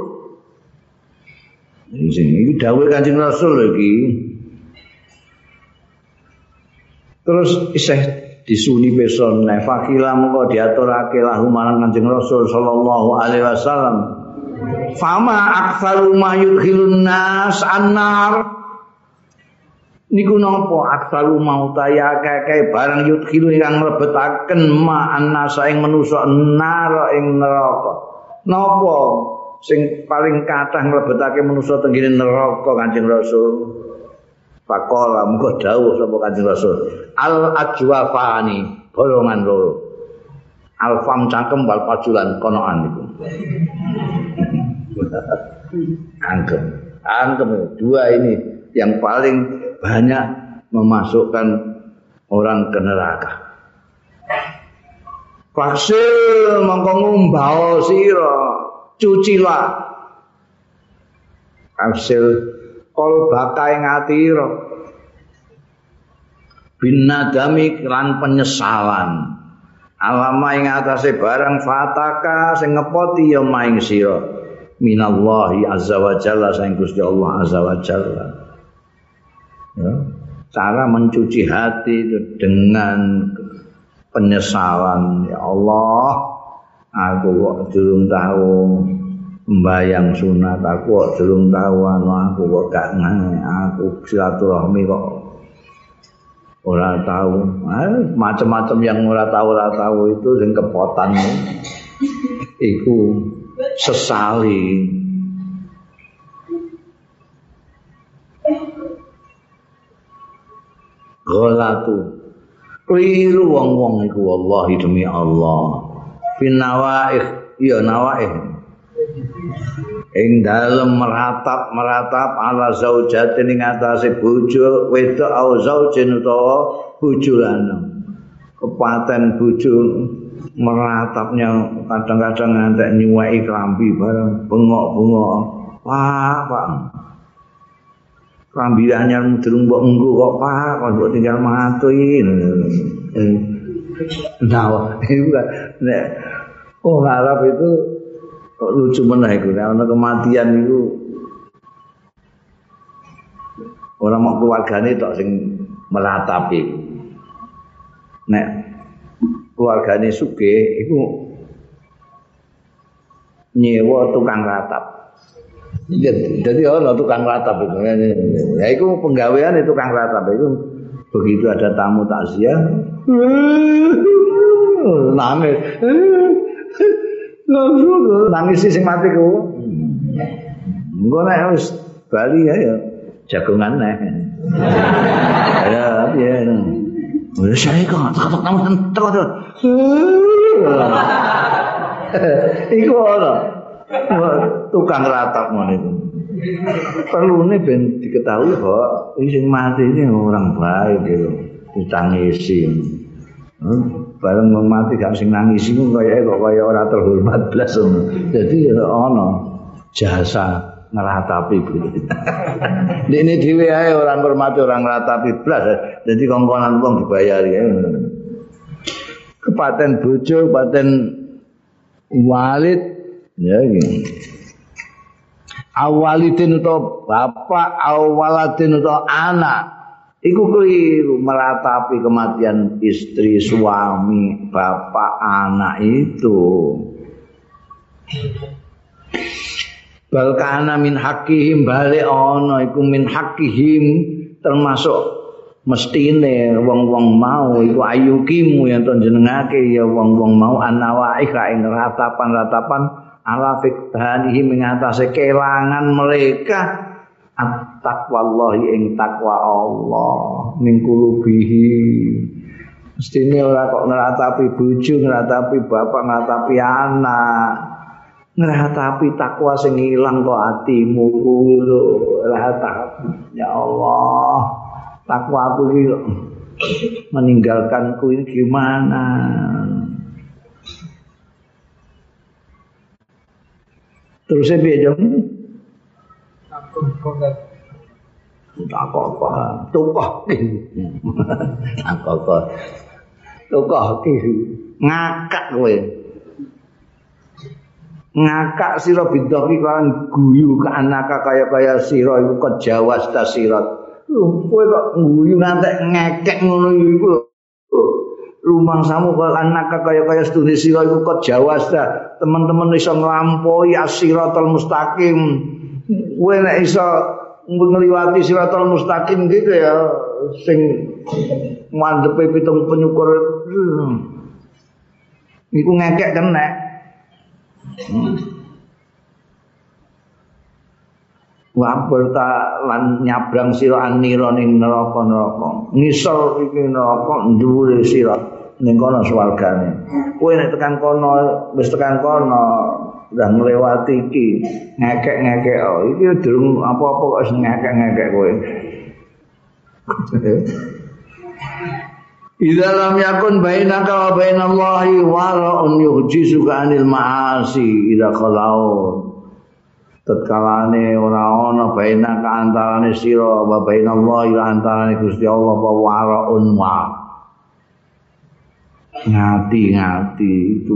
Ini sing iki dawuh Kanjeng Rasul iki. Terus isih disuni peson fakila mengko diaturake lahu marang Kanjeng Rasul sallallahu alaihi wasallam. Fama aktsaru ma yudkhilun nas annar. Niku napa aktsaru mau taya kakek barang yudkhilu yang mlebetaken ma annasa ing manusa nar ing neraka. Napa sing paling kathah mlebetake manusa tenggene neraka Kanjeng Rasul Pakola muga dawuh sapa Kanjeng Rasul. Al ajwafani bolongan loro. Al fam cangkem wal pajulan konoan iku. Angkem. Angkem dua ini yang paling banyak memasukkan orang ke neraka. Faksil mongko ngumbao sira, cucilah. Faksil kol bakai ngatira. Bin nadami lan penyesalan. Alama ing atase barang fataka sing ngepoti ya maing sira. Minallahi azza wa jalla Gusti Allah azza wa jalla. Ya. Cara mencuci hati itu dengan penyesalan ya Allah aku kok durung tahu membayang sunat aku kok durung tahu anu aku kok gak ngene aku silaturahmi kok ora tahu eh, macam-macam yang ora tahu ora tahu itu sing kepotan iku sesali. Golatu Keliru wong-wong iku wallahi demi Allah. Fin nawaih, iya nawaih. Ing dalem meratap-meratap ala zaujatin ing atase bojo wedok au zaujin utawa bojo lanang. Kepaten bojo meratapnya kadang-kadang ngantek nyuwai klambi bareng bengok-bengok. Wah, Pak. Rambilannya durung mbok engko kok Pak, kok mbok tinggal mati. Nah, itu kan nek oh Arab itu kok lucu meneh iku ana kematian itu orang mau keluargane tok sing meratapi. Nek keluargane sugih iku nyewa tukang ratap. Jadi ono tukang ratap itu. Ya itu penggawean tukang ratap itu begitu ada tamu takziah nangis nangis sing mati ku engko nek wis bali ya ya jagongan nek ya ya Wis saya kok tak tamu terus. Iku ono. tukang ratap ngono iku. Perlune ben diketahui bahwa sing mati ini orang baik gitu. Ditangisi. Hmm? Bareng mati gak sing nangis iku kaya kok kaya ora terhormat blas ngono. Dadi ono jasa ngeratapi ini dhewe ae orang hormati orang ngeratapi blas. Jadi kongkonan wong dibayari. Kepaten bojo, kepaten walid ya gini awalidin atau bapak awaladin atau anak iku keliru meratapi kematian istri suami bapak anak itu. Balkana min hakihim balik ono iku min hakihim termasuk mestine wong-wong mau iku ayukimu yang jenengake ya wong-wong mau anawaih ing ratapan-ratapan ala fiqhanihi mengatasi kelangan mereka at-taqwallahi ing takwa Allah. Min kulubihi mestine ora kok ngratapi bojo ngratapi bapak ngratapi anak. Ngratapi takwa sing ilang kok atimu kuwi lho. Ya Allah takwa aku iki meninggalkanku ini gimana? Terus saya piye jam? Kok tak apa tukah aku kok tukah ngakak kowe ngakak sira bidoki kan guyu ke anaka kaya kaya sira iku kejawas ta sira kowe kok guyu ngantek ngekek ngono iku rumang samu kal anaka kaya kaya studi sira iku kok jawas ta. Teman-teman iso nglampaui asiratal mustaqim kowe nek iso ngliwati siratal mustaqim gitu ya sing mandepe pitung penyukur iku ngekek kena Wabur ta lan nyabrang sira anira ning neraka-neraka. Ngisor iki neraka dhuwure sira ning kono swargane. Kowe nek tekan kono wis tekan kono udah nglewati iki ngekek-ngekek oh iki durung apa-apa kok wis ngekek-ngekek kowe. Idza lam yakun bainaka wa bainallahi wara'un yuhjisuka anil ma'asi idza khalau tetkalane ora ana bainaka antarane sira wa bainallahi lan antarane Gusti Allah wa wara'un wa ngati-ngati itu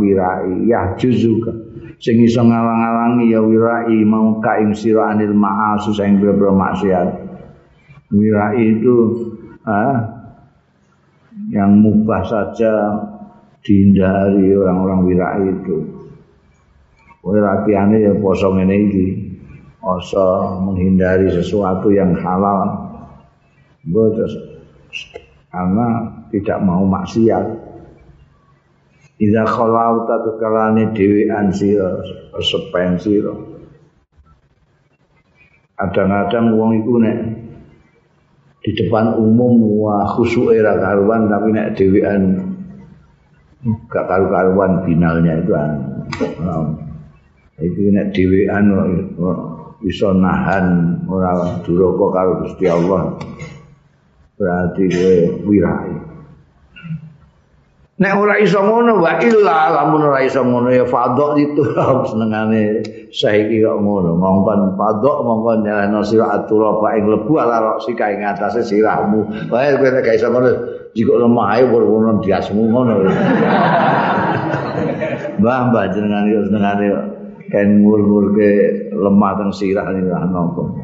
wirai ya juzuka sing iso ngalang-alangi ya wirai mau ka ing sira anil ma'asi sing maksiat wirai itu ah, yang mubah saja dihindari orang-orang wirai itu. Oleh latihannya ya poso ini iki. Poso menghindari sesuatu yang halal. Terus karena tidak mau maksiat. Ida khalau tatu kalane dewean sira, sepen sira. Kadang-kadang wong iku nek di depan umum wah khusyuk era karuan tapi nek dewean gak karu-karuan finalnya itu um, itu nek dewean bisa nahan ora duraka karo Gusti Allah berarti kowe wirai Nek ora iso ngono wa illa lamun ora iso ngono ya fadhok itu senengane saiki kok ngono. Mongkon fadhok mongkon nyalano sira atura ing lebu ala rok sika ing atase sirahmu. Wae kowe nek iso ngono jiko lemah ae ngono diasmu ngono. Mbah mbah jenengan yo senengane ken mur-mur ke lemah teng sirah ning nopo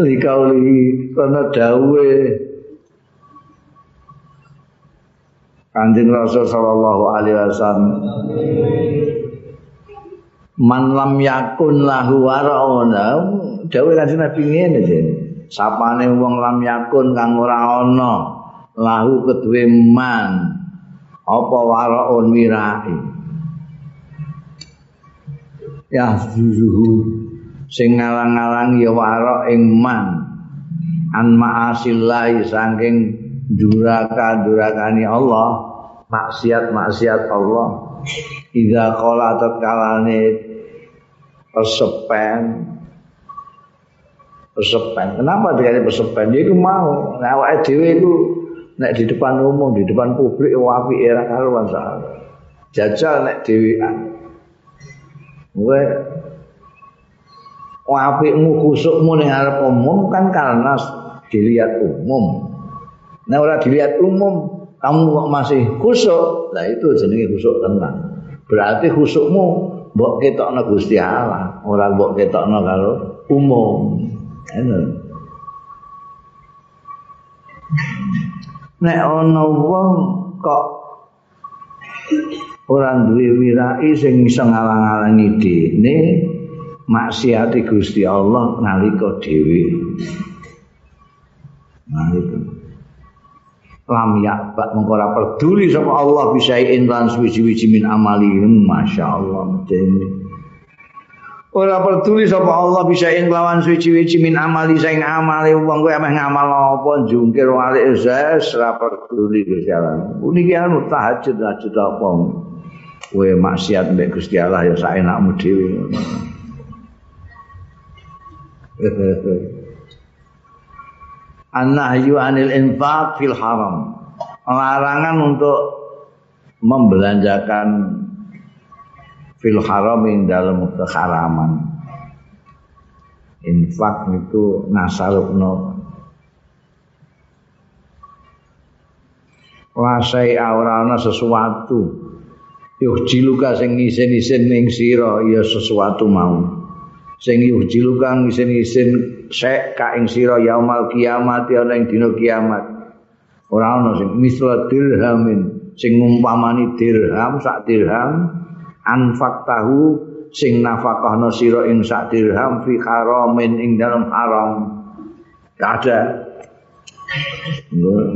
Likauli kana dawuhe Kanjeng Rasul sallallahu alaihi wasallam Man lam yakun lahu warauna dawuh Kanjeng Nabi ngene jen sapane wong lam yakun kang ora ana lahu kedue man. Apa waraun wirai? Ya zuzuhu sing ngalang-alang ya wara ing man. An ma'asillahi saking duraka durakani Allah maksiat maksiat Allah. Idza qala tatkalane pesepen pesepen kenapa dia pesepen dia itu mau. Awake dhewe itu nek di depan umum di depan publik wapi era karuan sahabat jajal nek dhewean. Kowe wapimu khusukmu ning arep umum kan karena dilihat umum Nah ora dilihat umum, kamu masih khusuk, lah itu jenenge khusuk tenang. Berarti khusukmu mbok ketokno Gusti Allah, ora mbok ketokno karo umum. Nek ana wong kok ora duwe wirai sing iso ngalang-alangi dene maksiati Gusti Allah nalika dhewe. Itu. Lam yakbak mengkora peduli sama Allah bisa lan suwi-wiji min amali. Masyaallah medeni ora peduli sapa Allah bisa lawan suwi-wiji min amali sing amali wong kowe ameh ngamal apa jungkir walik zes ora peduli Gusti Allah. Puniki anu tahajud tahajud apa? Kowe maksiat mbek Gusti Allah ya saenakmu dhewe an-nahyu anil infaq fil haram. Larangan untuk membelanjakan fil haram yang dalam keharaman. Infak itu nasarukno. Wasai aurana sesuatu. Yuh jiluka sing isin-isin ning sira ya sesuatu mau. sing yujilu kang isin-isin sek ka ing sira yaumul kiamat ya ning dina kiamat. Ora ana sing misla dirhamin sing ngumpamani dirham sak dirham anfak tahu sing nafakahna sira ing sak dirham fi haramin ing dalam haram. Ada.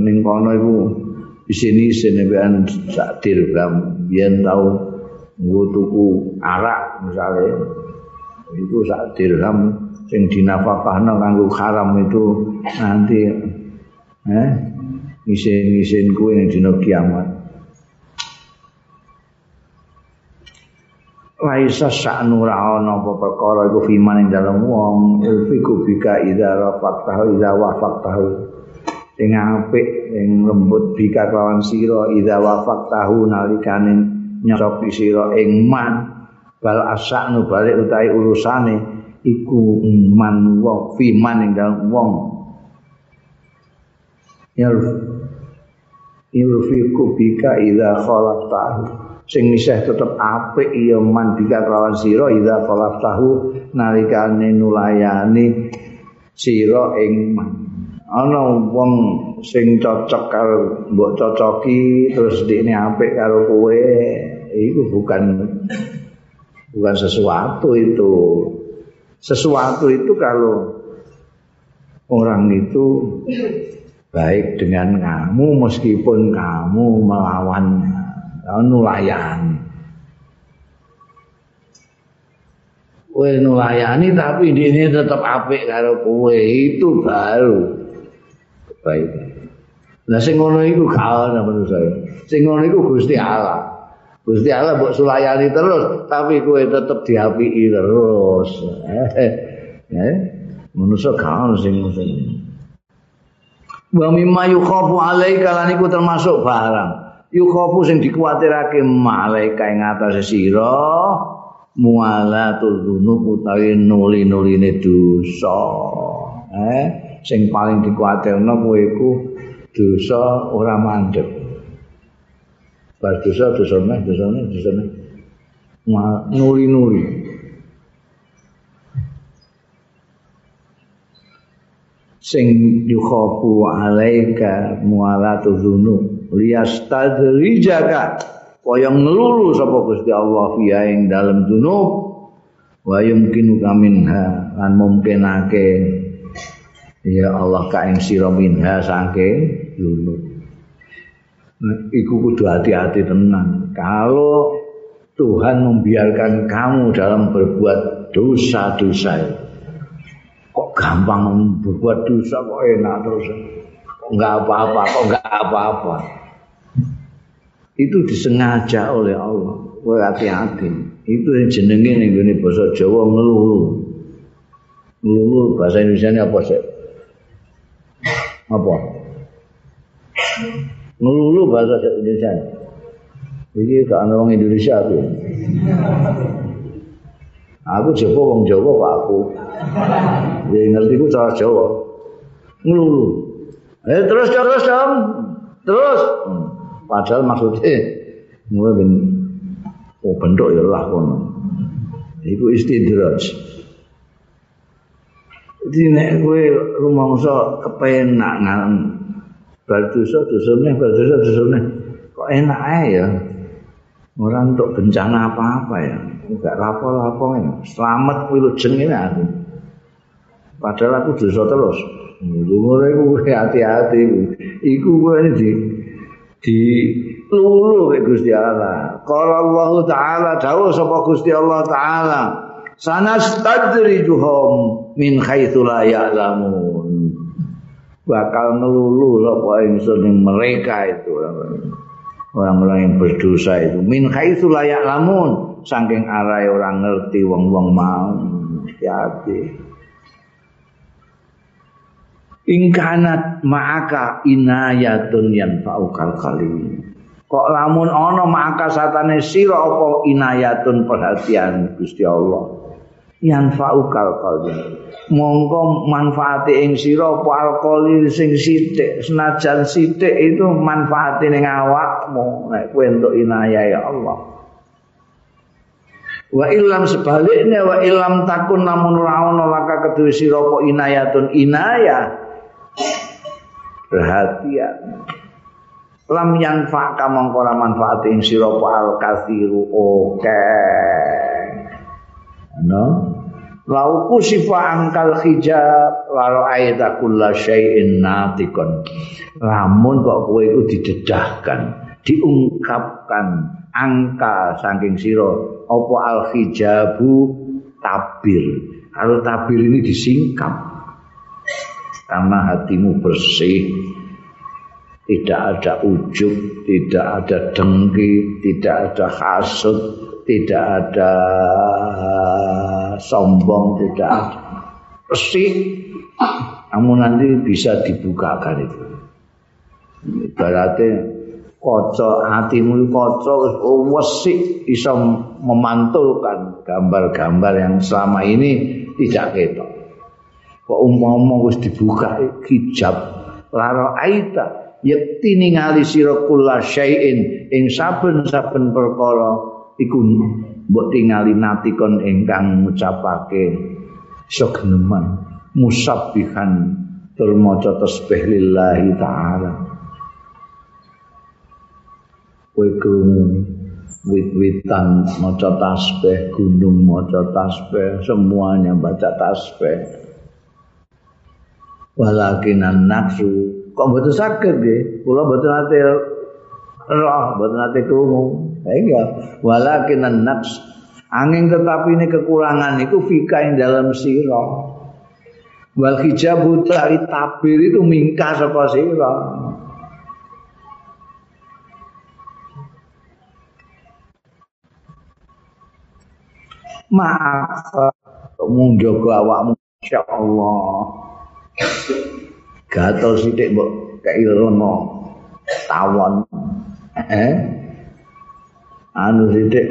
Ning kono iku isin-isin ben sak dirham. Yen tau nggo tuku arak misalnya itu sak dirham sing dinafakahna kanggo haram itu nanti eh isin-isin kuwi ning dina kiamat. Laisa sa'nu ra'ana apa perkara iku fiman ing dalem wong ilfiku bika idza rafaqtahu idza wafaqtahu sing apik sing lembut bika kelawan sira idza wafaqtahu nalikane nyocoki sira ing man. Bal asaknu balik utahe urusane iku man wong fiman ing dalem wong. Ya ilfiku bika idza khalaqtahu. Sing nisih tetep apik ya man bika kelawan sira idza tahu nalikane nulayani sira ing man. Ana wong sing cocok karo mbok cocoki terus dikne apik karo kowe itu bukan bukan sesuatu itu sesuatu itu kalau orang itu baik dengan kamu meskipun kamu melawannya nulayani. Kowe nulayani tapi ini tetap apik karo kowe itu baru baik. Lah sing ngono iku gak ana menurut saya. Sing ngono iku Gusti Allah. Gusti Allah mbok sulayani terus tapi kowe tetep diapiki terus. Eh. Manusa ana sing ngono. Wa mimma yukhafu alaika lan iku termasuk barang. yukhafu sing dikuwatirake malaikat ing atase sira mualatul dzunub utawi nuli-nuline dosa eh sing paling dikuwatirno kowe iku dosa ora mandeg bar dosa dosa meh dosa meh dosa meh nuli-nuli. Sing yukhafu alaika mualatul dzunub liyastadrijaka. Kaya ngelulu sapa Gusti Allah fiha ing dalem dunub wa yumkinu kaminha lan mungkinake ya Allah ka ing sira minha saking iku kudu hati-hati tenan kalau Tuhan membiarkan kamu dalam berbuat dosa-dosa kok gampang berbuat dosa kok enak terus kok enggak apa-apa kok enggak apa-apa itu disengaja oleh Allah. Kowe hati-hati. Itu yang jenenge ning gone basa Jawa. Ngelulu bahasa Indonesia ini apa sih? Apa? Ngelulu bahasa Indonesia. Iki gak ana wong Indonesia aku. Aku Jawa wong Jawa kok aku. Ya ngerti ku cara Jawa. Ngelulu. Eh terus terus dong. Terus. Padahal maksudnya mulai ben oh bentuk ya lah kono. Iku istidraj. Jadi nek kowe rumangsa kepenak nang bar dosa dosane bar dosa dosane kok enak ae ya. Ora untuk bencana apa-apa ya. Enggak lapo-lapo ya. Selamat kuwi lujeng ini aku. Padahal aku dosa terus. Ngono iku hati-hati. Iku kowe di di lulu ke Gusti Allah. Qala Allah taala dawuh sapa Gusti Allah taala sanastadrijuhum min haitsu la ya'lamun. Bakal ngelulu sapa ingsun ing mereka itu. Orang-orang yang berdosa itu. Min haitsu la ya'lamun. Saking arai orang ngerti wong-wong mau. Hati-hati. ingkanat ma'aka inayatun yang faukal kali kok lamun ono ma'aka satane sira apa inayatun perhatian Gusti Allah yang faukal kali mongko manfaati ing sira apa alkoli sing sithik senajan sithik itu manfaati ning awakmu. Nek kowe entuk inayah ya Allah. Wa ilam sebaliknya wa ilam takun namun raono laka kedua sira apa inayatun inayah perhatian lam yang fa'ka mengkora manfaat ing sira al kathiru oke. No lau kusifa angkal hijab walau aida kulla syai'in natikon. Lamun kok kowe iku didedahkan diungkapkan angka saking sira apa al hijabu tabir. Kalau tabir ini disingkap karena hatimu bersih tidak ada ujub tidak ada dengki tidak ada hasut tidak ada sombong, tidak resik, namun nanti bisa dibukakan itu. Ibaratnya koco hatimu koco wesik bisa memantulkan gambar-gambar yang selama ini tidak ketok. Kok umpama wis dibuka hijab laro aita yakti ningali sira kula syai'in ing saben-saben perkara iku mbok tingali natikon ingkang ngucapake sogeneman musabbihan tur maca tasbih lillahi taala. Kowe krungu wit-witan maca tasbih gunung maca tasbih semuanya baca tasbih. Walakinan nafsu kok betul sakit nggih? Kula betul nate roh betul nate krungu enggak walakinan nafs angin tetapi ini kekurangan itu fika yang dalam sira wal hijabu dari tabir itu mingkas saka sira maaf kamu jaga awakmu insyaallah. Gatel sithik mbok kei lengo tawon. Eh? Anu sithik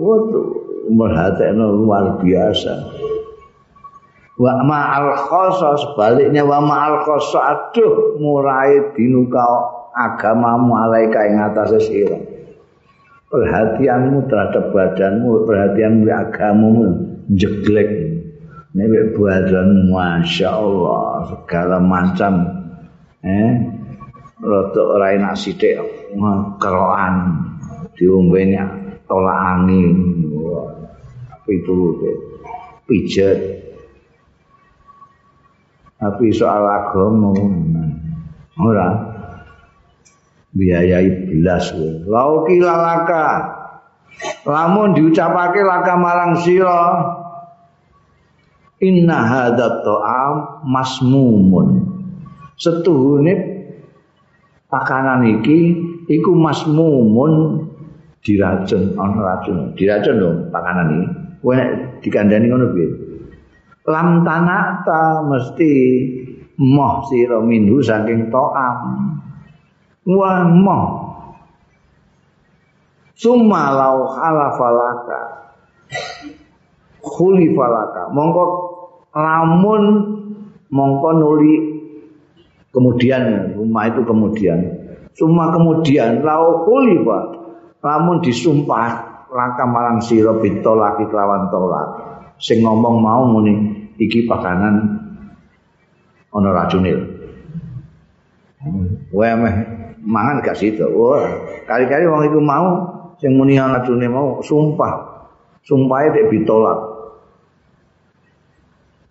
waduh merhatekno luar biasa. Wa ma'al sebaliknya wa ma'al aduh murai dinuka agamamu alaika ing atase sira. Perhatianmu terhadap badanmu, perhatianmu agamamu jeglek. Nek badan Masya Allah segala macam eh rada ora enak sithik kerokan diombenya tolak angin. Itu pijet tapi soal agama ora. Biayai belas lauki lalaka lamun diucapake laka marang sira inna hadza ta'am masmumun. Setuhune pakanan iki iku masmumun diracun ana racun. Diracun dong pakanan iki kowe nek dikandani ngono piye? Lam tanata mesti moh sira minhu saking ta'am. Wa moh. Summa lau halafalaka khulifalaka mongko lamun mongko nuli. Kemudian rumah itu kemudian. Cuma kemudian lau khulifa lamun disumpah laka marang sira bitolaki kelawan tolak. Sing ngomong mau muni iki pakanan ana racunil wae meh mangan gak situ wah kali-kali wong iku mau sing muni ana racune mau sumpah. Sumpahnya dek bitolak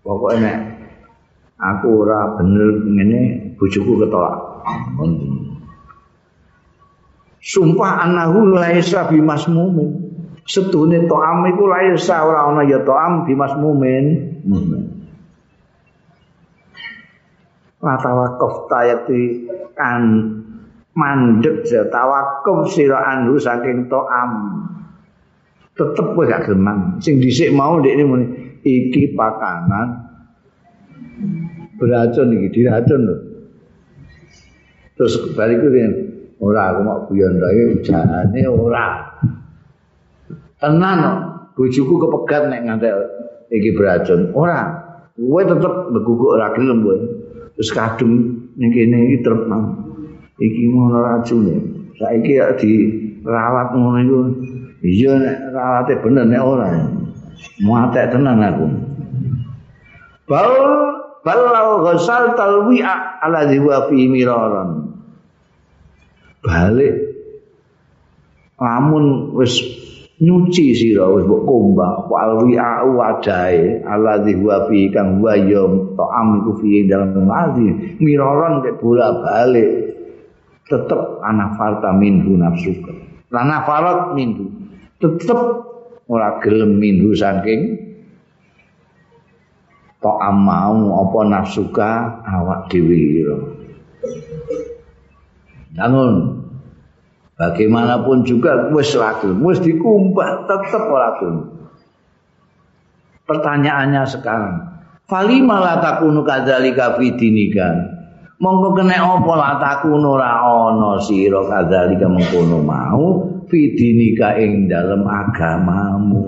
Pokoknya nek aku ora bener ngene bojoku ketolak. Sumpah anahu laisa bimasmumin. Setune to'am iku laisa ora ana ya to'am bimasmumin. La tawakuf tayati kan mandek ya tawakuf sira anhu saking to'am. Tetep kowe gak gemang. Sing dhisik mau ndekne muni iki pakanan beracun iki diracun lho terus balik ku ora aku mau guyon ta jane ora. Tenan bojoku kepegat nek ngantek iki beracun. Ora kowe tetep beguguk ora gelem kowe. Terus kadung ning kene iki terus iki ngono racune. Saiki ya dirawat ngono iku. Iya nek rawate bener nek ora. Muatek tenan aku. Bal balau ghasal talwi'a ala diwa fi miraran balik. Lamun wis nyuci sira wis mbok kumbah wa alwi'a wadae ala diwa fi kang wa ya ta'am iku fi dalam ngazi miraran ke bola balik tetep ana farta minhu nafsuka. Lana farat minhu tetep ora gelem minhu saking tok mau apa nafsuka awak dhewe ira Namun Bagaimanapun juga wis wakil, wis dikumbah tetep ora Pertanyaannya sekarang, falima la takunu kadzalika fi dinika? Monggo kena apa la ora ana sira kadzalika mengkono mau fi dinika ing dalem agamamu.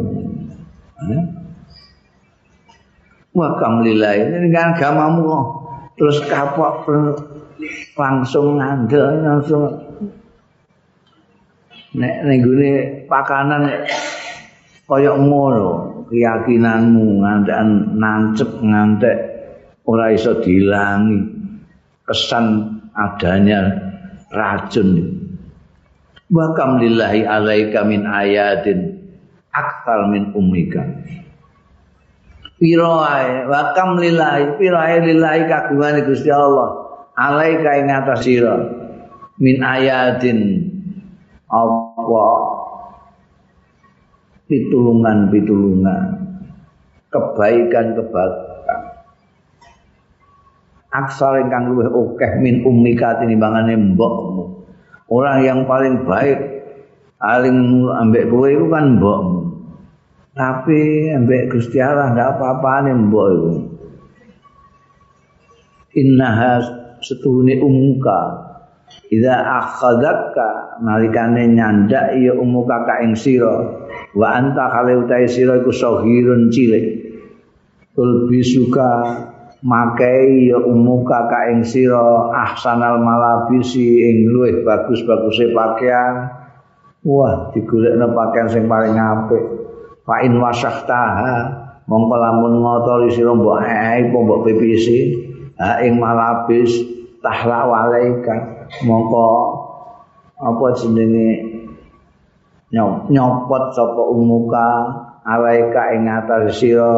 Wa lillahi ini kan agamamu terus kapok langsung ngandel langsung. Nek ning gone pakanan kaya ngono keyakinanmu ngantek nancep ngantek ora iso dilangi kesan adanya racun. Wa kam lillahi alaika min ayatin akthar min ummika Piroai, wa kam lillahi, lillahi kagungan Gusti Allah. Alaika ing atas sira. Min ayatin apa? Pitulungan-pitulungan. Kebaikan-kebaikan. Aksar ingkang luwih akeh min ummika tinimbangane mbokmu. Orang yang paling baik paling ambek kowe itu kan mbokmu. Tapi ambek Gusti Allah ndak apa-apane mbok itu innaha setuhune umuka. Ida akhadaka nalikane nyandak ya umuka ka ing sira. Wa anta kale utahe sira iku sahirun cilik. Tul bisuka makai ya umuka ka ing sira. Ahsanal malabisi ing luwih bagus-baguse pakaian. Wah digolekno pakaian sing paling apik. Fa in wasahtaha mongko lamun ngotori sira mbok ae mbok pipisi ha ing malabis tahla walaika mongko apa jenenge nyopot sapa umuka alaika ing atas sira.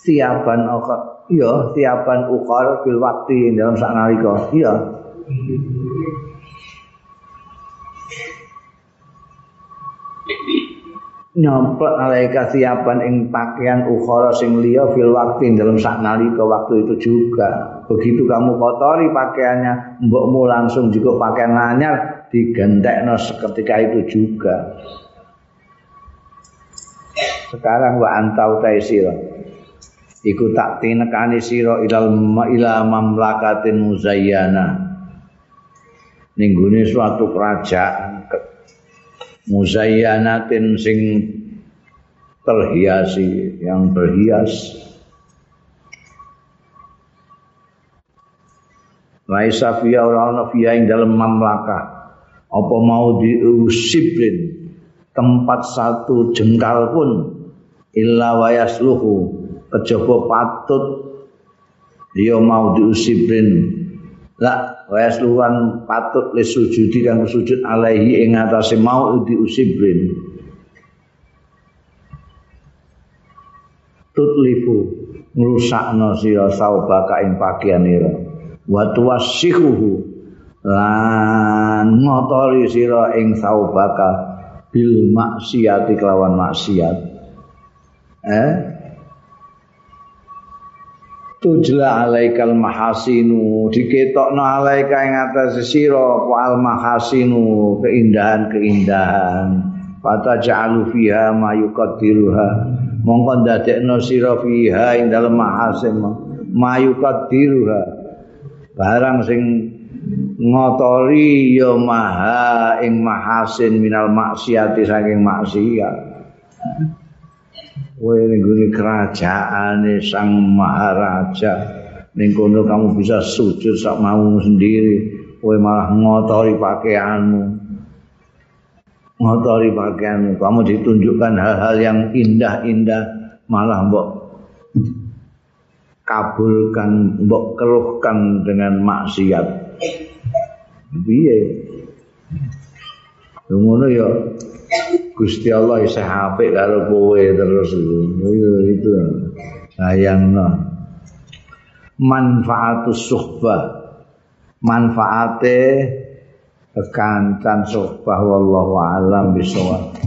Siapan ukhar iya siapan ukhar bil waktu dalam sak nalika. Iya nyopot alaika siapan ing pakaian ukhara sing liya fil waktu dalam sak nalika waktu itu juga. Begitu kamu kotori pakaiannya mbokmu langsung juga pakaian anyar digendekno seketika itu juga. Sekarang wa antau taisira iku tak tinekani sira ilal ila mamlakatin muzayyana. Ning suatu kerajaan muzayyanatin sing terhiasi yang berhias Laisa fiya ora ana fiya ing dalem mamlakah. Apa mau diusibrin tempat satu jengkal pun illa wayasluhu kejaba patut dia mau diusibrin la wayasluhan patut le sujudi kang sujud alaihi ing atase mau diusibrin tutlifu ngrusakno sira saubaka ing pakaian ira. Wa tuwassihuhu lan ngotori sira ing saubaka bil maksiat kelawan maksiat. Eh tujla alaikal mahasinu. Diketokno alaika ing atas sira al mahasinu keindahan-keindahan. Fata ja'alu fiha ma yuqaddiruha. Mongko ndadekno sira fiha ing dalem mahasin ma yuqaddiruha. Barang sing ngotori ya maha ing mahasin minal maksiati saking maksiat kowe ning gone kerajaan sang maharaja. Ning kono kamu bisa sujud sak mau sendiri. Kowe malah ngotori pakaianmu. Ngotori pakaianmu. Kamu ditunjukkan hal-hal yang indah-indah. Malah mbok kabulkan mbok keluhkan dengan maksiat. Piye? Ngono ya Gusti Allah isih apik karo kowe terus yo itu. Sayangno. Manfaatus suhbah. Manfaate kekancan suhbah wallahu alam bisawab